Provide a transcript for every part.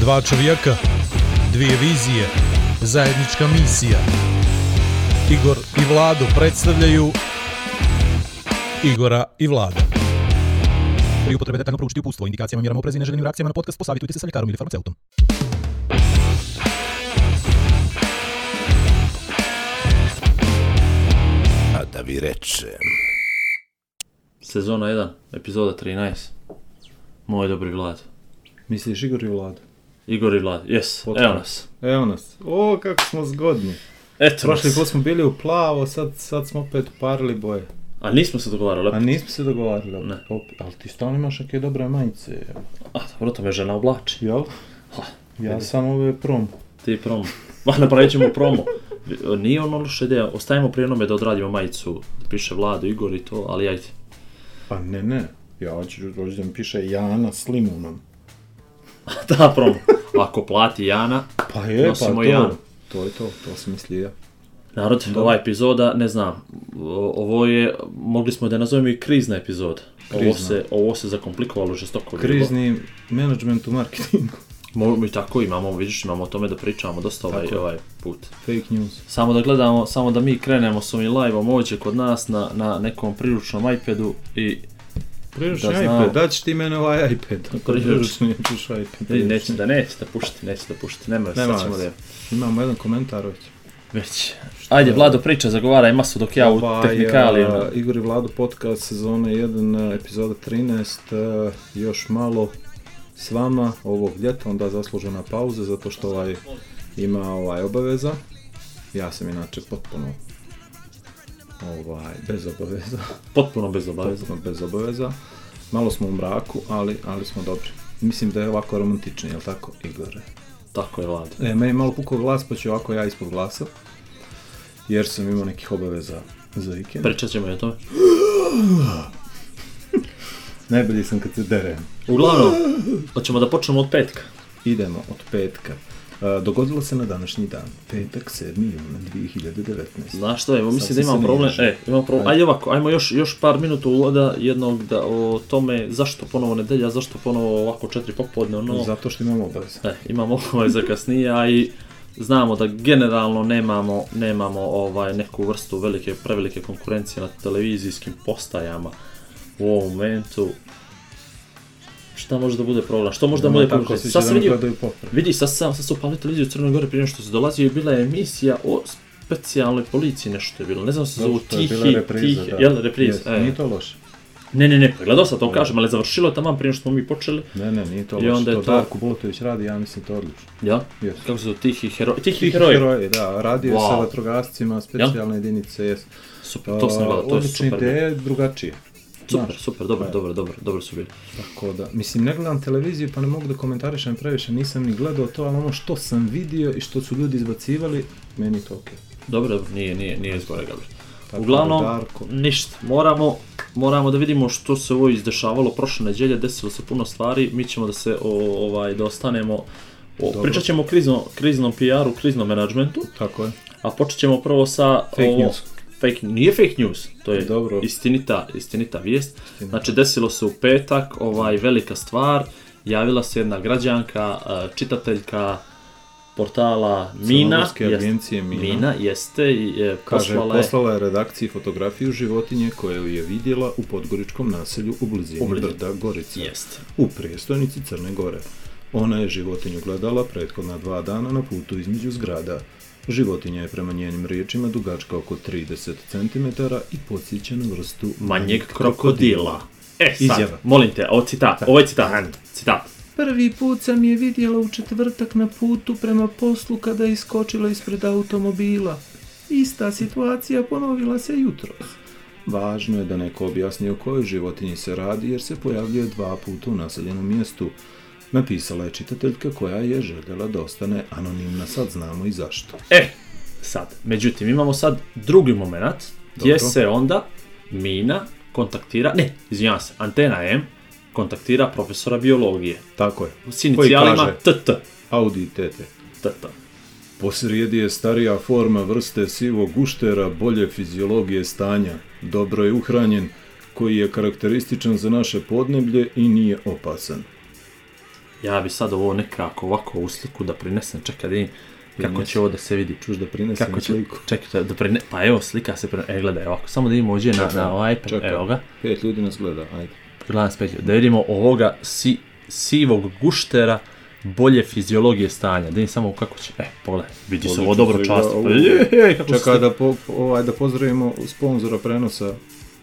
Dva čovjeka, dvije vizije, zajednička misija. Igor i Vlado predstavljaju Igora i Vlada. Pri upotrebe detaljno proučiti upustvo, indikacijama, mjerama oprezi i neželjenim reakcijama na podcast, posavitujte se sa ljekarom ili farmaceutom. A da vi rečem. Sezona 1, epizoda 13. Moj dobri Vlad. Misliš Igor i Vlado? Igor i Vlad, jes, evo nas. Evo nas. O, kako smo zgodni. Eto Prošli put smo bili u plavo, sad, sad smo opet uparili boje. A nismo se dogovarali. A nismo se dogovarali. opet. Ne. Opet. Ali ti stalno imaš neke dobre majice. A, dobro, to me žena oblači. Jel? Ha, Ja sam ove prom. ti promo. Ma, napravit ćemo promo. Nije ono loša ideja, ostavimo prije da odradimo majicu, da piše Vlado, Igor i to, ali ajde. Pa ne, ne. Ja hoću da mi piše Jana s limunom. Da, promo. Ako plati Jana, Pa je, Nosimo pa to. Janu. To je to, to sam mislio ja. narod, ova epizoda, ne znam, ovo je, mogli smo da nazovemo i krizna epizoda. Ovo Krizna. se, ovo se zakomplikovalo žestoko. Krizni menadžment u marketingu. Mo, mi tako imamo, vidiš, imamo o tome da pričamo dosta ovaj, Tako je. ovaj put. Fake news. Samo da gledamo, samo da mi krenemo s ovim live-om ovdje kod nas na, na nekom priručnom iPadu i Priručni Da znamo. iPad, daći ti mene ovaj iPad. Priručni. priručni ćeš iPad. i neće da neće da pušti, neće da pušti, nema, Nema sad ćemo da veze. Imamo jedan komentar već. već. Ajde, Vlado, priča, zagovaraj masu dok ja u Ovaj, tehnikalijama. a, Igor i Vlado podcast sezone 1, epizoda 13, a, još malo s vama ovog ljeta, onda zaslužena pauza zato što ovaj ima ovaj obaveza. Ja sam inače potpuno ovaj, bez obaveza, Potpuno bez obaveza. potpuno bez obaveza. Malo smo u mraku, ali, ali smo dobri. Mislim da je ovako romantični, jel tako, Igore? Tako je, Vlado. E, meni je malo pukao glas, pa ću ovako ja ispod glasa. Jer sam imao nekih obaveza za vikend. Pričat ćemo i o tome. Najbolji sam kad se derem. Uglavnom, hoćemo da počnemo od petka. Idemo od petka. Dogodilo se na današnji dan. Petak, 7. juna 2019. Znaš što, evo, mislim da imam problem, e, imam problem, Ajde. ovako, ajmo još, još par minuta uvoda jednog da, o tome zašto ponovo nedelja, zašto ponovo ovako četiri popodne, ono, Zato što imamo obaveze. E, imamo za kasnije, a i znamo da generalno nemamo, nemamo ovaj neku vrstu velike, prevelike konkurencije na televizijskim postajama u ovom momentu. Šta može da bude problem? Što može da bude će Sad da sam vidio, popre. vidi, sad sam, sad su upali televiziju u Crnoj Gori prije nego što se dolazio i bila je emisija o specijalnoj policiji, nešto je bilo. Ne znam se zovu Tihi, repriza, Tihi, da. jel, repriza? Jes, E. Nije to loše. Ne, ne, ne, gledao sam to kažem, ali završilo je tamo prije što smo mi počeli. Ne, ne, nije to loše. onda je to to- Darko Bulatović radi, ja mislim to odlično. Ja? Jes. Kako se zove, Tihi heroj? Tihi, Tihi heroj. heroji, da, radio je sa Wow. vatrogascima, specijalne jedinice, jes. Super, to sam gledao, to je super. ideje, drugačije. Super, super, dobro, Da. dobro, dobro, dobro su bili. Tako da, mislim, ne gledam televiziju pa ne mogu da komentarišem previše, nisam ni gledao to, ali ono što sam vidio i što su ljudi izbacivali, meni to okej. Dobro, dobro, nije, nije, nije izgore, dobro. Tako Uglavnom, da, Darko, ništa, moramo, moramo da vidimo što se ovo izdešavalo prošle nedjelje, desilo se puno stvari, mi ćemo da se, o, ovaj, da ostanemo, o, Dobro. pričat ćemo o krizno, kriznom PR-u, kriznom menadžmentu, tako je. a počet ćemo prvo sa... Fake ovo- news. Fake, nije fake news, to je Dobro. istinita, istinita vijest. Znači, desilo se u petak, ovaj, velika stvar, javila se jedna građanka, eh, čitateljka portala Mina, jest- agencije Mina. Mina jeste i e, Kaže, poslala je poslala je redakciji fotografiju životinje koju je vidjela u podgoričkom naselju u blizini U blizini. Brda Gorica. Jest. U prijestolnici Crne Gore. Ona je životinju gledala prethodna dva dana na putu između zgrada. Životinja je prema njenim riječima dugačka oko 30 cm i podsjeća na vrstu manjeg krokodila. E, sad, Izjava. molim te, ovo citat, ovo je citat, citat. Prvi put sam je vidjela u četvrtak na putu prema poslu kada je iskočila ispred automobila. Ista situacija ponovila se jutros. Važno je da neko objasni o kojoj životinji se radi jer se pojavljuje dva puta u naseljenom mjestu. Napisala je čitateljka koja je željela da ostane anonimna, sad znamo i zašto. E, sad, međutim, imamo sad drugi moment, gdje Dobro. se onda Mina kontaktira, ne, izvinjavam se, Antena M kontaktira profesora biologije. Tako je. S inicijalima? TT. Audi tete. TT. Posrijedi je starija forma vrste sivog guštera bolje fiziologije stanja. Dobro je uhranjen, koji je karakterističan za naše podneblje i nije opasan. Ja bi sad ovo nekako ovako u sliku da prinesem, čekaj da vidim kako će ovo da se vidi. Čuš da prinesem Kako će, sliku. čekaj, da prine, pa evo slika se, pre, e gledaj ovako, samo da vidimo ovdje na, na ovaj iPad, Čekaj. evo ga, Pet ljudi nas gleda, ajde. gledam spet, da vidimo ovoga si, sivog guštera, bolje fiziologije stanja, da vidim samo kako će, e, pogledaj, vidi se ovo dobro často, gleda, pa je, je, kako Čekaj da, po, ovaj, da pozdravimo sponzora prenosa.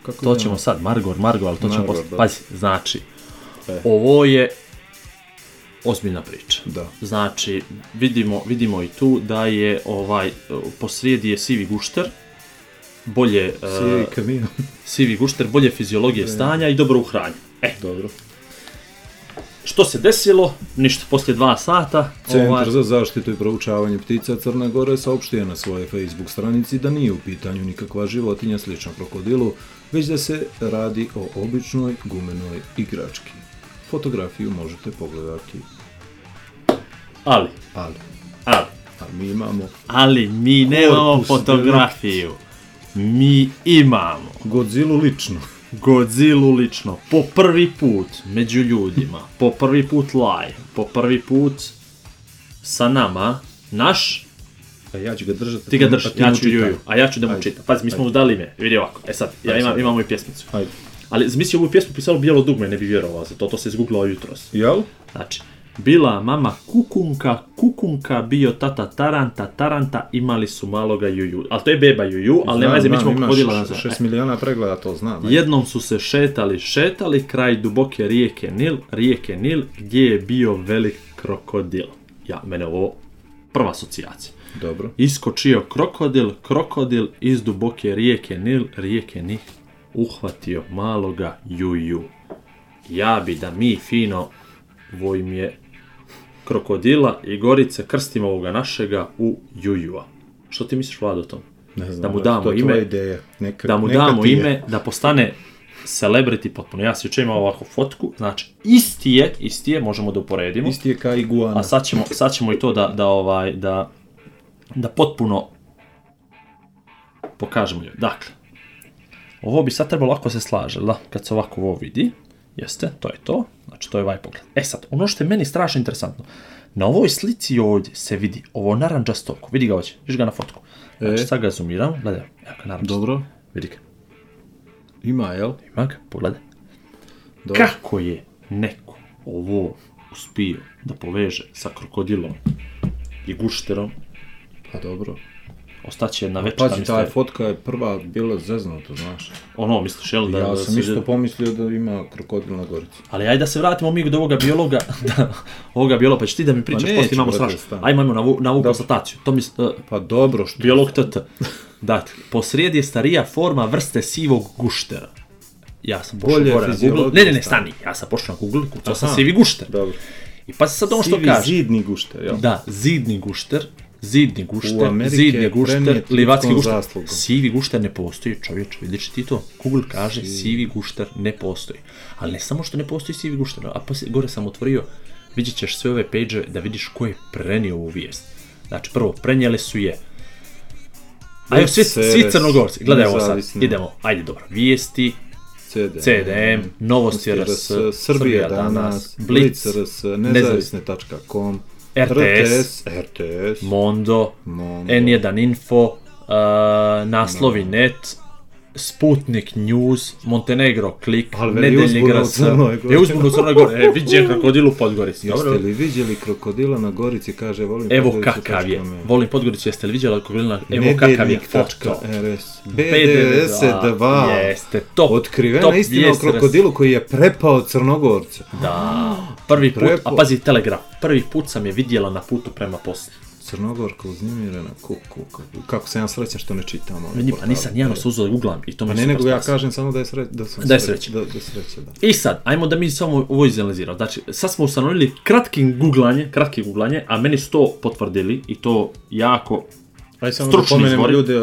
Kako To ćemo sad, Margor, Margor, ali to ćemo Margor, posle. da. Pazi, znači, E. ovo je ozbiljna priča. Da. Znači, vidimo, vidimo i tu da je ovaj, posrijedi je sivi gušter, bolje, e, Sivi kamion. sivi gušter, bolje fiziologije stanja i dobro uhranje. E, Dobro. što se desilo? Ništa, poslije dva sata, Centar ovaj, za zaštitu i proučavanje ptica Crne Gore saopštio na svojoj Facebook stranici da nije u pitanju nikakva životinja slična krokodilu, već da se radi o običnoj gumenoj igrački. Fotografiju možete pogledati, ali, ali, ali, a mi imamo ali mi nemamo fotografiju. Mi imamo Godzilla lično. Godzilla lično, po prvi put među ljudima, po prvi put live, po prvi put sa nama, naš, A ja ću ga držati. ti ga drži, a ti ja ću juju, a ja ću da mu Ajde. čitam. Pazi, mi smo mu dali ime, vidi ovako, e sad, ja imam, sad. imamo i pjesmicu. Ajde. Ali zamisli ovu pjesmu pisalo bijelo dugme, ne bi vjerovao za to, to se izgooglao jutros. Jel? Znači, bila mama kukunka, kukunka bio tata taranta, taranta, imali su maloga juju. Ali to je beba juju, ali nema veze, mi ćemo krokodila nazvati. 6 miliona pregleda, to znam. ajde. Jednom su se šetali, šetali kraj duboke rijeke Nil, rijeke Nil, gdje je bio velik krokodil. Ja, mene ovo prva asocijacija. Dobro. Iskočio krokodil, krokodil iz duboke rijeke Nil, rijeke Nil, uhvatio maloga juju. Ja bi da mi fino vojim je krokodila i gorice krstimo ovoga našega u jujua. Što ti misliš, Vlado, o tom? Ne znam, Da mu je damo ime. ideja. Neka, da mu neka damo ime, da postane celebrity potpuno. Ja si jučer imao ovako fotku, znači isti je, isti je, možemo da uporedimo. Isti je kao iguana. A sad ćemo, sad ćemo i to da, da, ovaj, da, da potpuno pokažemo joj. Dakle, ovo bi sad trebalo ako se slaže, da, kad se ovako ovo vidi, jeste, to je to, znači to je ovaj pogled. E sad, ono što je meni strašno interesantno, na ovoj slici ovdje se vidi ovo naranđasto oko, vidi ga ovdje, vidiš ga na fotku. Znači E. sad ga zoomiram, gledaj, evo ga naranđasto. Dobro. Vidi ga, Ima, jel? ima ga, pogledaj. Dobro. Kako je neko ovo uspio da poveže sa krokodilom i gušterom, Pa dobro. Ostaće na večna Pazi, ta fotka je prva bila zeznuta, znaš. Ono, misliš, jel, da, Ja da sam se- isto pomislio da ima krokodil na gorici. Ali ajde da se vratimo mi do ovoga biologa, da, ovoga biologa, pa ćeš ti da mi pričaš, neću, poslije imamo brate, strašno. Ajmo, ajmo na ovu, na ovu konstataciju. To mi, uh, Pa dobro što... biolog TT. Dakle, posrijedi je starija forma vrste sivog guštera. Ja sam pošao gore na Google. Ne, ne, ne, stani. Ja sam pošao na Google, kucao sam sivi gušter. Dobro. I pa sad ono što Sivi kaže. zidni gušter, jel? Da, zidni gušter, zidni gušter, zidni gušter, livatski gušter. zaslugom. Sivi gušter ne postoji, čovječ, vidiš ti to? Google kaže sivi gušter ne postoji. Ali ne samo što ne postoji sivi gušter, a poslije, gore sam otvorio, vidjet ćeš sve ove page da vidiš ko je prenio ovu vijest. Znači, prvo, prenijeli su je Ajde, svi, svi Ceres, crnogorci, gledaj ovo sad, idemo, ajde dobro, vijesti, CDM, CDM, Novosti RS, Srbija danas, Blitz RS, nezavisne.com, RTS, RTS, Mondo, Mondo. N1 Info, uh, naslovi net, Sputnik News, Montenegro Klik, Crnoj Gori. je uzbunu u Crnoj Gori, e, vidi je krokodilu u Podgorici, Jeste li vidjeli krokodila na Gorici, kaže, volim Evo kakav je, volim Podgoricu, jeste li vidjeli krokodila, evo kakav je. Nedeljnik.rs, B92, B92, Jeste, top, Otkrivena top istina o krokodilu koji je prepao Crnogorce. Da, prvi put, a pazi telegraf, prvi put sam je vidjela na putu prema Bosni. Crnogorka uznemirena, kuku, kuku. Kako sam ja srećan što ne čitam ove Meni, pa nisam nijano suzo da googlam i to mi Pa ne, nego ja kažem samo da je sreća. Da, sam Da je sreća, sreća. Da, da sreća, da. I sad, ajmo da mi samo ovo izanaliziramo. Znači, sad smo ustanovili kratkim googlanje, kratki googlanje, a meni su to potvrdili i to jako... Aj samo da pomenemo ljude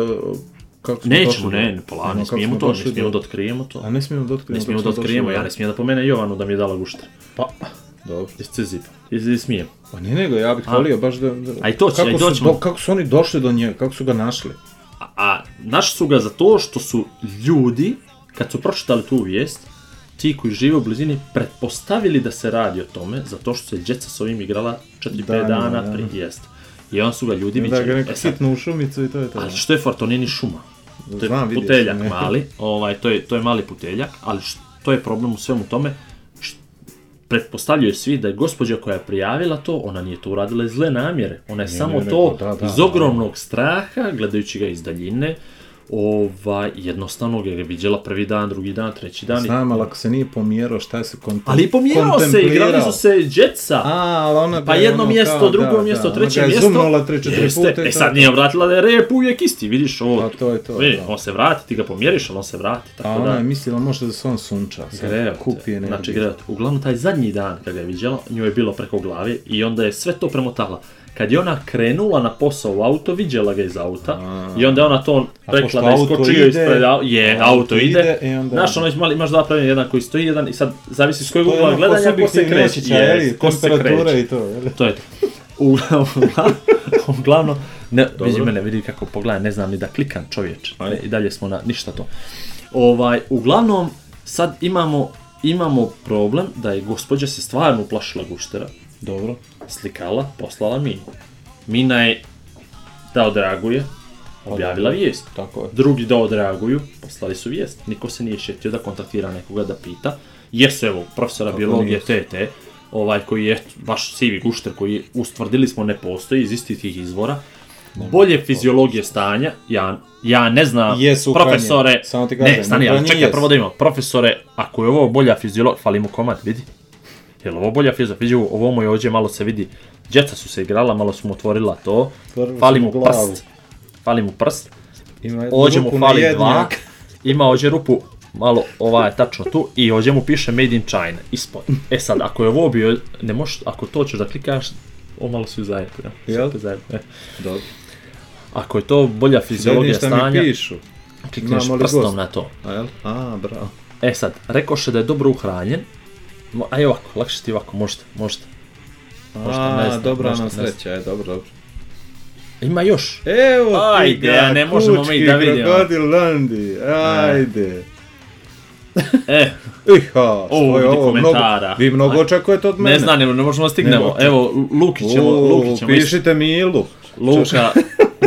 kako smo Nećemo, došli do- ne, ne, ono, ne smijemo to, ne smijemo da otkrijemo to. A ne smijemo da otkrijemo. Ne smijemo da otkrijemo, ja ne smijem da pomene Jovanu da mi je dala gušter. Pa, dobro. Jesi se zipa, jesi smijem. Pa ne, nego ja bih volio baš da... da A i to će, kako i su, doćemo. do, kako su oni došli do njega, kako su ga našli? A, a našli su ga za to što su ljudi, kad su pročitali tu vijest, ti koji žive u blizini pretpostavili da se radi o tome, zato što se djeca s ovim igrala 4-5 Danima, dana da. prije jeste. I onda su ga ljudi Da ga viđali. neko E sitnu u šumicu i to je to. ali što je for, to nije ni šuma. To je Znam, puteljak ne. mali, ovaj, to, je, to je mali puteljak, ali što je problem u svemu tome, pretpostavljaju svi da je gospođa koja je prijavila to, ona nije to uradila iz zle namjere. Ona je samo ne, to da, da, iz da. ogromnog straha, gledajući ga iz daljine, ovaj, jednostavno ga je vidjela prvi dan, drugi dan, treći dan. Znam, ali ako se nije pomjerao, šta se kontem- ali pomjerao se, kontemplirao? igrali su se džetsa. A, ali ona Pa je jedno ono mjesto, kao, drugo da, mjesto, da, treće ona ga je mjesto. zumnula tri, četiri puta E je sad nije vratila da je rep uvijek isti, vidiš ovo. Pa to je to, Vidi, da. on se vrati, ti ga pomjeriš, ali on se vrati. Tako A ona da, je mislila možda da se on sunča. sad Kupi je Znači, greo Uglavnom, taj zadnji dan kad ga je viđala, nju je bilo preko glave i onda je sve to premotala. Kad je ona krenula na posao u auto, viđela ga iz auta A. i onda je ona to rekla da je skočio ispred je, auto auto ide. ide i onda- Znaš, ono imali, imaš dva pravila, jedan koji stoji, jedan i sad zavisi s kojeg ugla gledanja, ko se kreće. je ko se kreće. i to, je li? To je to. Uglavnom, uglavnom ne, vidi mene, vidi kako pogledaj, ne znam ni da klikam čovječ. Ajde. I dalje smo na ništa to. Ovaj, uglavnom, sad imamo, imamo problem da je gospođa se stvarno uplašila guštera, Dobro. Slikala, poslala Minu. Mina je da odreaguje, objavila vijest. Tako je. Drugi da odreaguju, poslali su vijest. Niko se nije šetio da kontaktira nekoga da pita. Jesu evo, profesora biologije nije. TT, ovaj koji je baš sivi gušter koji ustvrdili smo ne postoji iz istih tih izvora. Bolje fiziologije stanja, ja, ja ne znam, u profesore, samo ti kažem, ne, stani, ali krajnje čekaj, prvo da imamo, profesore, ako je ovo bolja fiziologija, fali mu komad, vidi, je li ovo bolja fiziologija, vidi, ovo mu je ovdje malo se vidi, djeca su se igrala, malo su mu otvorila to, Otvorili fali mu glavu. prst, fali mu prst, Ima Ovdje mu fali dva, ima ovdje rupu malo ova je tačno tu i ovdje mu piše Made in China ispod. E sad, ako je ovo bio, ne možeš, ako to ćeš da klikaš, o malo su zajedno. Ja. Jel? Zajedno, e. Dobro. Ako je to bolja fiziologija šta stanja, mi pišu. klikneš prstom gost? na to. A, jel? A, bravo. E sad, rekoše da je dobro uhranjen, aj ovako, lakše ti ovako, možete, možete. Možda, A, znam, dobra možda, nam sreća, je, dobro, dobro. Ima još. Evo ti Ajde, ga, a ne možemo mi kučki da vidimo. krokodil Landi, ajde. E, Iha, Ovo je ovo, mnogo, komentara. vi mnogo očekujete od mene. ne znam, ne, ne možemo stignemo. Nego- Evo, Lukić U, Lukić pišite mi Ilu. Luka...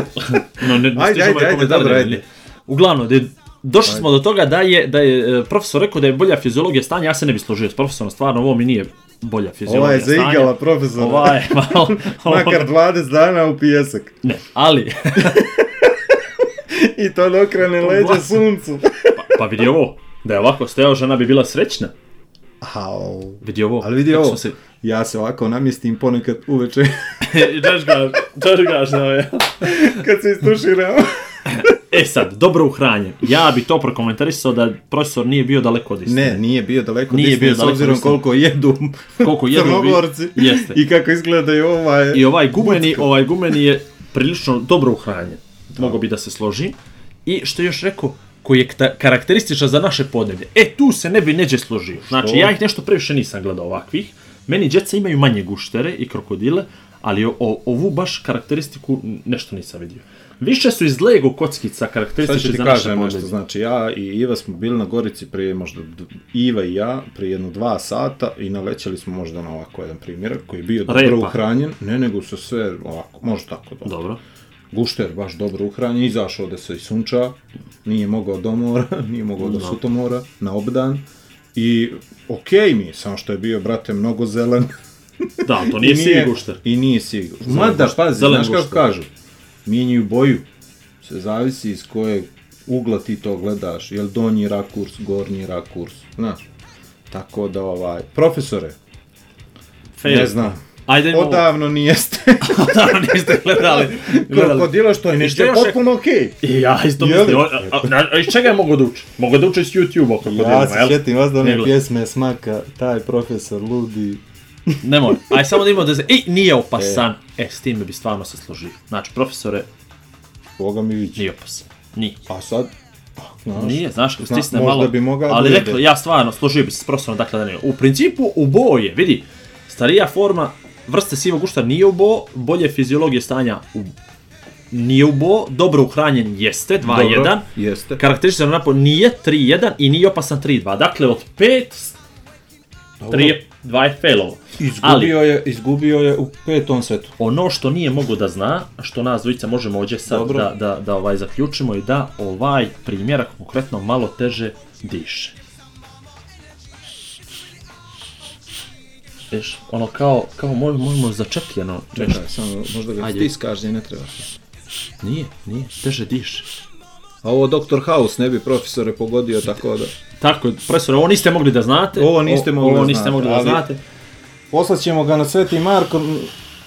no, ne, ne Ajde, ajde, ajde, dobro, ajde. Uglavnom, de, došli smo do toga da je, da je e, profesor rekao da je bolja fiziologija stanja, ja se ne bi složio s profesorom, stvarno ovo mi nije bolja fiziologija Ova je stanja. zaigala profesora. Ova je malo... Makar 20 dana u pijesak. Ne, ali, I to da okrene leđa suncu. pa, pa vidi ovo, da je ovako stajao, žena bi bila srećna. Au. Vidi ovo. Ali vidi ovo, Se... ja se ovako namjestim ponekad uveče Češkaš, češkaš, no, je. kad se istuširam. E sad, dobro uhranjen. Ja bi to prokomentarisao da profesor nije bio daleko od istine. Ne, nije bio daleko Nije nije bio s obzirom od istine. koliko jedu Koliko jedu crnogorci Jeste. i kako izgledaju ovaj... I ovaj gumeni, ovaj gumeni je prilično dobro uhranjen. Mogu bi da se složi. I što još rekao, koji je karakterističan za naše podneblje. E, tu se ne bi neđe složio. Znači, ja ih nešto previše nisam gledao ovakvih. Meni djeca imaju manje guštere i krokodile, ali o, ovu baš karakteristiku nešto nisam vidio. Više su iz Lego kockica Sad ću karakteristični ti za naše kažem nešto, znači ja i Iva smo bili na Gorici prije možda, Iva i ja, prije jedno dva sata i nalećali smo možda na ovako jedan primjerak koji je bio dobro Repa. uhranjen, ne nego su sve ovako, može tako dobro. Dobro. Gušter baš dobro uhranjen, izašao da se i sunča, nije mogao do mora, nije mogao do sutomora, na obdan. I okej mi je, samo što je bio, brate, mnogo zelen. Da, to nije I sivi gušter. I nije sivi gušter. Mada, pazi, zelen znaš kako kažu, mijenjaju boju. Se zavisi iz kojeg ugla ti to gledaš, jel donji rakurs, gornji rakurs, znaš. Tako da, ovaj, profesore, Fail. ne znam, Ajde, imamo... odavno niste Odavno niste gledali. gledali. krokodila, što je nešto potpuno okej. I ja isto mislim, a, a, iz čega je mogo da uči? Mogo da uči s YouTube-a kako Ja se sjetim vas da one pjesme smaka, taj profesor ludi. Nemoj, aj samo da imamo da se, ej, nije opasan. E. s time bi stvarno se složio. Znači, profesore, Boga mi vići. nije opasan. Nije. A sad, ah, znaš, Nije, znaš, kako stisne možda malo. bi mogao ali da rekla, ja stvarno složio bi se s profesorom, dakle da nije. U principu, u boje, vidi, starija forma vrste sivog gušta nije u bo, bolje fiziologije stanja u nije ubo, dobro uhranjen jeste, 2-1. Dobro, Jeste. Karakterističan napad nije 3-1 i nije opasan 3-2. Dakle, od 5, 3 je, 2 je failovo. Izgubio je, izgubio je u petom setu. Ono što nije mogu da zna, što nas dvojica možemo ovdje sad Dobro. da, da, da ovaj zaključimo i da ovaj primjerak konkretno malo teže diše. Viš, ono kao, kao moj, možemo začepljeno. Čekaj, samo možda ga Ajde. stiskaš ne treba. Nije, nije, teže diše. A ovo Dr. House ne bi profesore pogodio tako da... Tako, profesor, ovo niste mogli da znate. Ovo niste mogli ovo da niste znate, mogli da znate. Poslat ćemo ga na Sveti Marko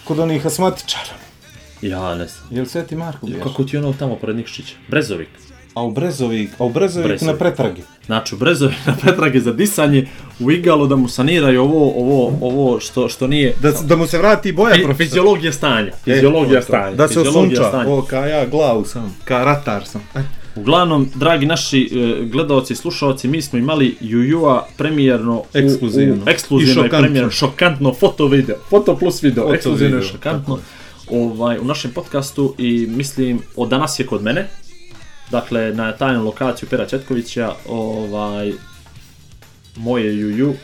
kod onih asmatičara. Ja ne znam. Jel Sveti Marko biješ? Kako ti ono tamo pored Nikšića? Brezovik. A u Brezovik, a u Brezovik, Brezovik. na pretragi. Znači, u Brezovik na pretrage za disanje, u igalo da mu saniraju ovo, ovo, ovo što, što nije... Da, da mu se vrati boja, Fi- profesor. Fiziologija stanja. Fiziologija stanja. Da se osunča. O, ka ja glavu sam. Ka ratar sam. Aj. Uglavnom, dragi naši e, gledalci i slušalci, mi smo imali Jujua premijerno u- Ekskluzivno. U, ekskluzivno. I i, premijerno, šokantno. foto video, foto plus video, Foto ekskluzivno i video, šokantno. Ovaj, u našem podcastu i mislim, od danas je kod mene, dakle na tajnu lokaciju Pera Četkovića, ovaj, moje Juju,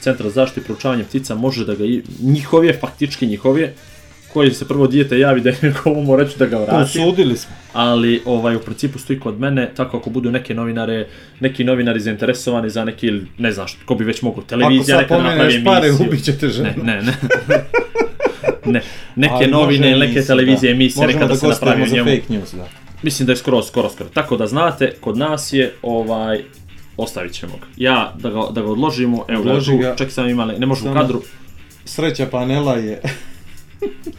Centar za zaštitu i proučavanje ptica može da ga, i- njihov je, faktički njihov je, koji se prvo dijete javi da im komu reći da ga vrati Usudili smo. ali ovaj u principu stoji kod mene, tako ako budu neke novinare, neki novinari zainteresovani za neki, ne znam što, ko bi već mogu, Ako televizija sad neka da napravi pomeneš pare, emisiju. ubit ćete ženu. Ne, ne, ne. ne, neke Ali novine neke emisija, televizije, da. emisije, Možemo neka da se napravi za njemu. fake news, da. Mislim da je skoro, skoro, skoro. Tako da znate, kod nas je, ovaj, ostavit ćemo ga. Ja, da ga, da ga odložimo, evo ga Odloži tu, ga. čak sam imali, ne može u kadru, Sreća panela je...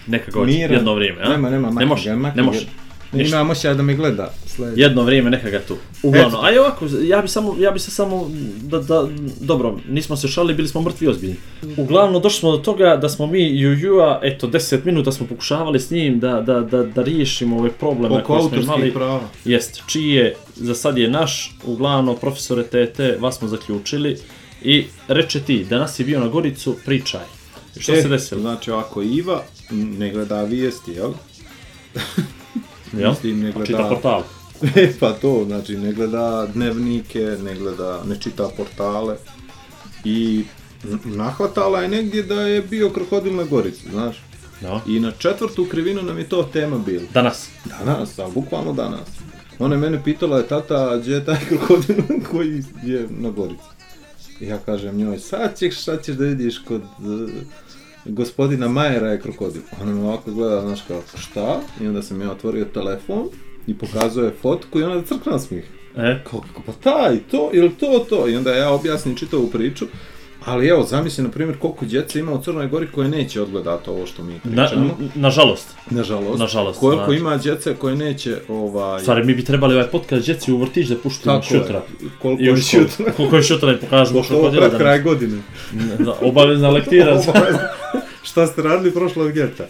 neka ga hoće, jedno vrijeme, a? Nema, nema, ne može, ne može. Ništa. Ima moća da me gleda. Sljedeće. Jedno vrijeme neka ga tu. Uglavnom, a ovako, ja bi samo, ja bi se samo, da, da, dobro, nismo se šalili, bili smo mrtvi ozbiljni. Uglavnom, došli smo do toga da smo mi Jujua, eto, 10 minuta smo pokušavali s njim da, da, da, da riješimo ove probleme Oko koje smo imali. prava. Jest, čiji je, za sad je naš, uglavnom, profesore TT, vas smo zaključili. I reče ti, danas je bio na Goricu, pričaj. Što E, se desilo? Znači, ako Iva ne gleda vijesti, jel? Jel? mislim, ne A gleda- Čita portal. E, pa to, znači, ne gleda dnevnike, ne gleda, ne čita portale. I nahvatala je negdje da je bio krokodil na Gorici, znaš. No. I na četvrtu krivinu nam je to tema bila. Danas. Danas, ali bukvalno danas. Ona je mene pitala, je tata, gdje je taj krokodil koji je na Gorici? I ja kažem njoj, sad ćeš, sad ćeš da vidiš kod uh, gospodina Majera je krokodil. Ona me ovako gleda, znaš kao, šta? I onda sam ja otvorio telefon i pokazuje fotku i ona crkna smih. E, Kao, kako, pa taj, to, ili to, to? I onda ja objasnim čitavu priču. Ali evo, zamisli, na primjer, koliko djece ima u Crnoj Gori koje neće odgledati ovo što mi na, pričamo. nažalost. Nažalost. Nažalost, Koliko znači. ima djece koje neće ovaj... Stvari, mi bi trebali ovaj podcast djeci u vrtić da je. šutra. Koliko je šutra. Koliko je šutra i pokažemo ovo krokodila pred kraj danas. godine. Da, Obavezna lektira. šta ste radili prošlog ljeta?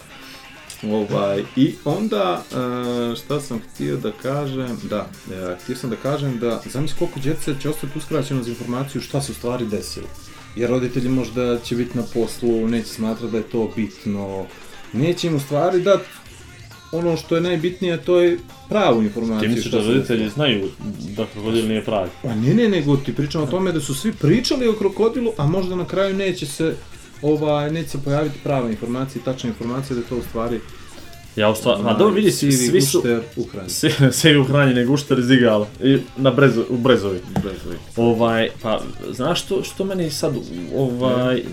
Ovaj, I onda, e, šta sam htio da kažem, da, e, htio sam da kažem da, zamisli koliko djece će ostati uskraćeno za informaciju šta se u stvari desilo. Jer roditelji možda će biti na poslu, neće smatrati da je to bitno, neće im u stvari dati ono što je najbitnije, to je pravu Ti informaciju. misliš šta da roditelji znaju da krokodil nije pravi? Pa ne, ne, nego ti pričam o tome da su svi pričali o krokodilu, a možda na kraju neće se ovaj, neće se pojaviti prava informacija i tačna informacija da je to u stvari Ja u stvari, a dobro vidi, svi, svi su, gušter Ukrajine. svi, svi uhranjeni gušter iz igala. I na brezu, u brezovi. Brezovi. Ovaj, pa, znaš što, što meni sad, ovaj,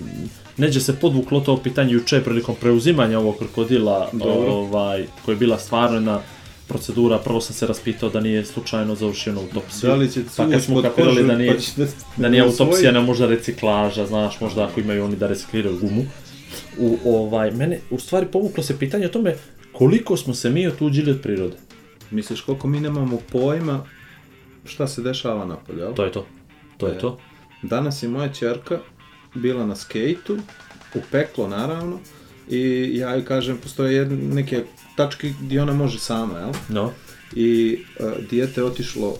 neđe se podvuklo to pitanje juče prilikom preuzimanja ovog krokodila, Dobro. ovaj, koja je bila stvarno jedna procedura, prvo sam se raspitao da nije slučajno završio na autopsiju. Da li će pa kad smo kapirali da nije, pa da, da nije usvoji? autopsija, ne možda reciklaža, znaš, možda ako imaju oni da recikliraju gumu. U, ovaj, mene, u stvari povuklo se pitanje o tome koliko smo se mi otuđili od prirode. Misliš koliko mi nemamo pojma šta se dešava napolje, jel? To je to. To je E. to. Danas je moja čerka bila na skejtu, u peklo naravno, i ja joj kažem, postoje jedne, neke tačke gdje ona može sama, jel? No. i uh, dijete je otišlo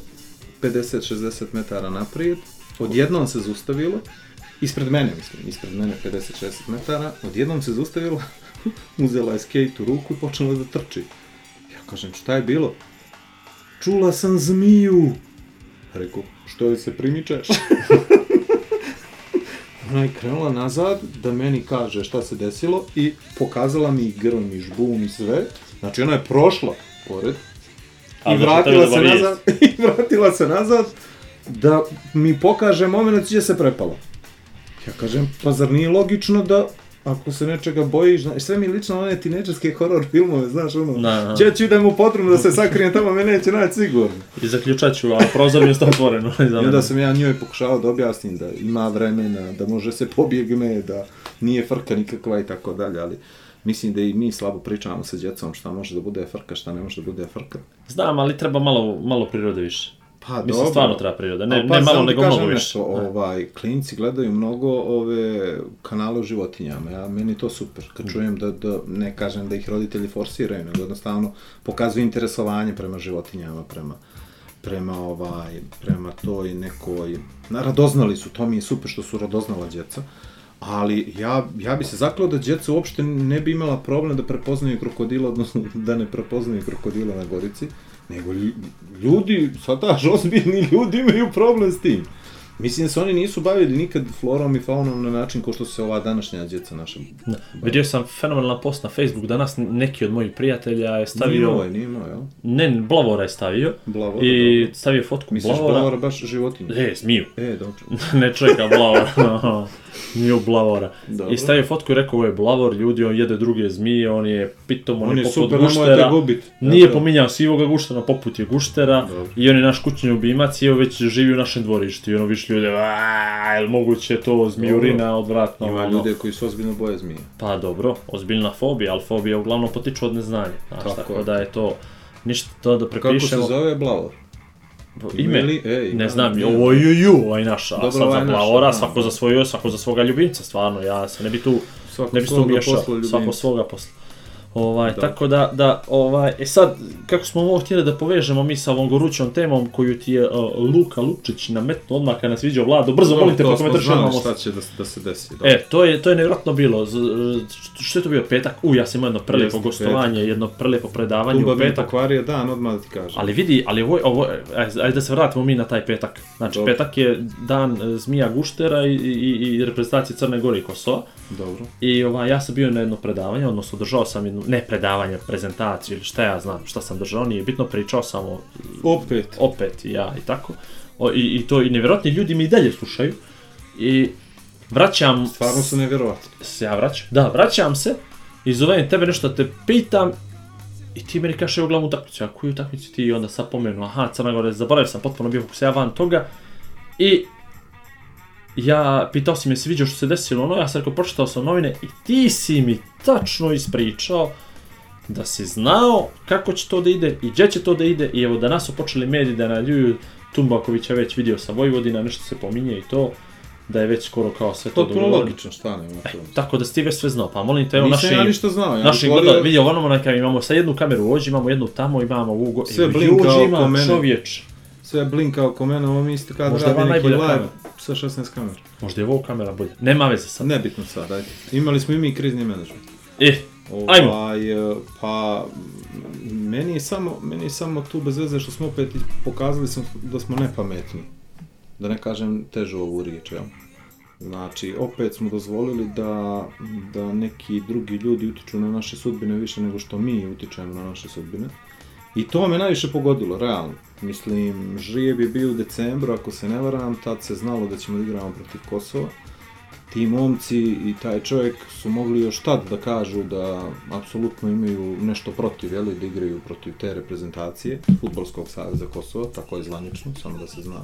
50-60 metara naprijed, odjednom se zaustavilo, ispred mene mislim, ispred mene 50-60 metara, odjednom se zaustavilo, uzela je skate u ruku i počela da trči. Ja kažem, šta je bilo? Čula sam zmiju. Rekao, što je se primičeš? Ona je krenula nazad da meni kaže šta se desilo i pokazala mi grm i žbun i sve. Znači ona je prošla pored A, i znači, vratila se nazad i vratila se nazad da mi pokaže moment gdje se prepala. Ja kažem, pa zar nije logično da ako se nečega bojiš, znaš, sve mi lično one tineđerske horror filmove, znaš, ono, Da, da. Če ću idem u potrebu da se sakrijem tamo, me neće naći sigurno. I zaključat ću, a prozor mi je stao otvoren. ovaj, za I onda sam ja njoj pokušavao da objasnim da ima vremena, da može se pobjegne, da nije frka nikakva i tako dalje, ali mislim da i mi slabo pričamo sa djecom šta može da bude frka, šta ne može da bude frka. Znam, ali treba malo, malo prirode više. Pa Mislim, stvarno treba priroda. Ne, Ali ne malo, nego mnogo više. nešto, ovaj, klinci gledaju mnogo ove kanale o životinjama, ja, meni to super, Mm. kad čujem da, da, ne kažem da ih roditelji forsiraju, nego jednostavno pokazuju interesovanje prema životinjama, prema prema ovaj prema toj nekoj na radoznali su to mi je super što su radoznala djeca ali ja, ja bi se zaklao da djeca uopšte ne bi imala problem da prepoznaju krokodila, odnosno da ne prepoznaju krokodila na Gorici, nego lju- ljudi, sadaš, ozbiljni ljudi imaju problem s tim. Mislim da se oni nisu bavili nikad florom i faunom na način kao što se ova današnja djeca naša. Da. Vidio sam fenomenalan post na Facebook danas, neki od mojih prijatelja je Nije stavio... ovaj, nije moj, jel? Ne, Blavora je stavio. Blavora, I dobro. stavio fotku Misliš Blavora. Blavora baš životinja? E, zmiju. E, dobro. ne čeka Blavora. Nije Blavora. Dobro. I stavio fotku i rekao, ovo je Blavor, ljudi, on jede druge zmije, on je pitom, on, On je poput super, guštera. gubit. Nije pominjao sivoga guštera, poput je guštera. Dobro. I on je naš kućni ljubimac i evo već živi u našem dvorištu. I ono više ljude, aaa, jel moguće to zmijurina odvratno. Ima ono. ljude koji su ozbiljno boje zmije. Pa dobro, ozbiljna fobija, ali fobija uglavnom potiču od neznanja. Znaš, Tako tako, da je to ništa to da Kako se prepišemo. zove Blavor? Ime? Ili- e, ima- ne znam, ima. ovo je ju, ovaj naš, a Dobro, sad za ovaj da, svako da. za svoju, svako za svoga ljubimca, stvarno, ja se ne bi tu, Svako ne bi tu miješao, svako svoga posla. Ovaj, Da. tako da, da, ovaj, e sad, kako smo ovo htjeli da povežemo mi sa ovom gorućom temom koju ti je uh, Luka Lučić nametnuo odmah kad nas vidio Vlado, brzo Dobro, pa smo komentarišemo. znali šta će da, da se desi. dobro. E, to je, to je nevjerojatno bilo. Z, što je to bio petak? U, ja sam imao jedno prelijepo Jeste, gostovanje, jedno prelijepo predavanje Tumba u petak. pokvario dan, odmah da ti kažem. Ali vidi, ali ovo, ovo ajde ajde da se vratimo mi na taj petak. Znači, Dobro. petak je dan e, Zmija Guštera i, i, i reprezentacije Crne Gore i Kosova. Dobro. I ovaj, ja sam bio na jedno predavanje, odnosno držao sam jednu, ne predavanje, prezentaciju ili šta ja znam, šta sam držao, nije bitno, pričao sam o, Opet. opet i ja i tako. O, i, I to i nevjerojatni ljudi mi i dalje slušaju. I vraćam Stvarno su nevjerovatni. se ja vraćam. Da, vraćam se i zovem tebe nešto te pitam i ti meni kaže u glavnu utakmicu. Ja koju utakmicu ti onda sad pomenu? Aha, Crna Gora, zaboravio sam, potpuno bio ja van toga. I ja pitao si me se vidio što se desilo ono, ja sam rekao pročitao sam novine i ti si mi tačno ispričao da si znao kako će to da ide i gdje će to da ide i evo danas su počeli mediji da naljuju Tumbakovića već vidio sa Vojvodina, nešto se pominje i to, da je već skoro kao sve to Potpuno dogovoreno. logično, šta nema to. Tako da si ti već sve znao, pa molim te, evo Nisam naši, ja ništa znao, ja naši volio- gledali, vidi ovo neka imamo sad jednu kameru ovdje, imamo jednu tamo, imamo ovu go... Sve Evo, blinka Jođe oko ima mene. čovječ. Sve blinka oko mene, ovo mi isto kad Možda je radi neki live kamera. Sa 16 kamera. Možda je ovo kamera bolja. Nema veze sad. Nebitno sad, ajde. Imali smo i mi krizni menadžment. E, Ajmo. Ovaj, e, pa, meni je, samo, meni je samo tu bez veze što smo opet pokazali smo da smo nepametni. Da ne kažem težu ovu riječ, jel? Znači, opet smo dozvolili da, da neki drugi ljudi utiču na naše sudbine više nego što mi utičemo na naše sudbine. I to me najviše pogodilo, realno. Mislim, žrijeb je bio u decembru, ako se ne varam, tad se znalo da ćemo da igramo protiv Kosova. Ti momci i taj čovjek su mogli još tad da kažu da apsolutno imaju nešto protiv, jeli, da igraju protiv te reprezentacije, Futbolskog saveza Kosova, tako je zvanično, samo da se zna.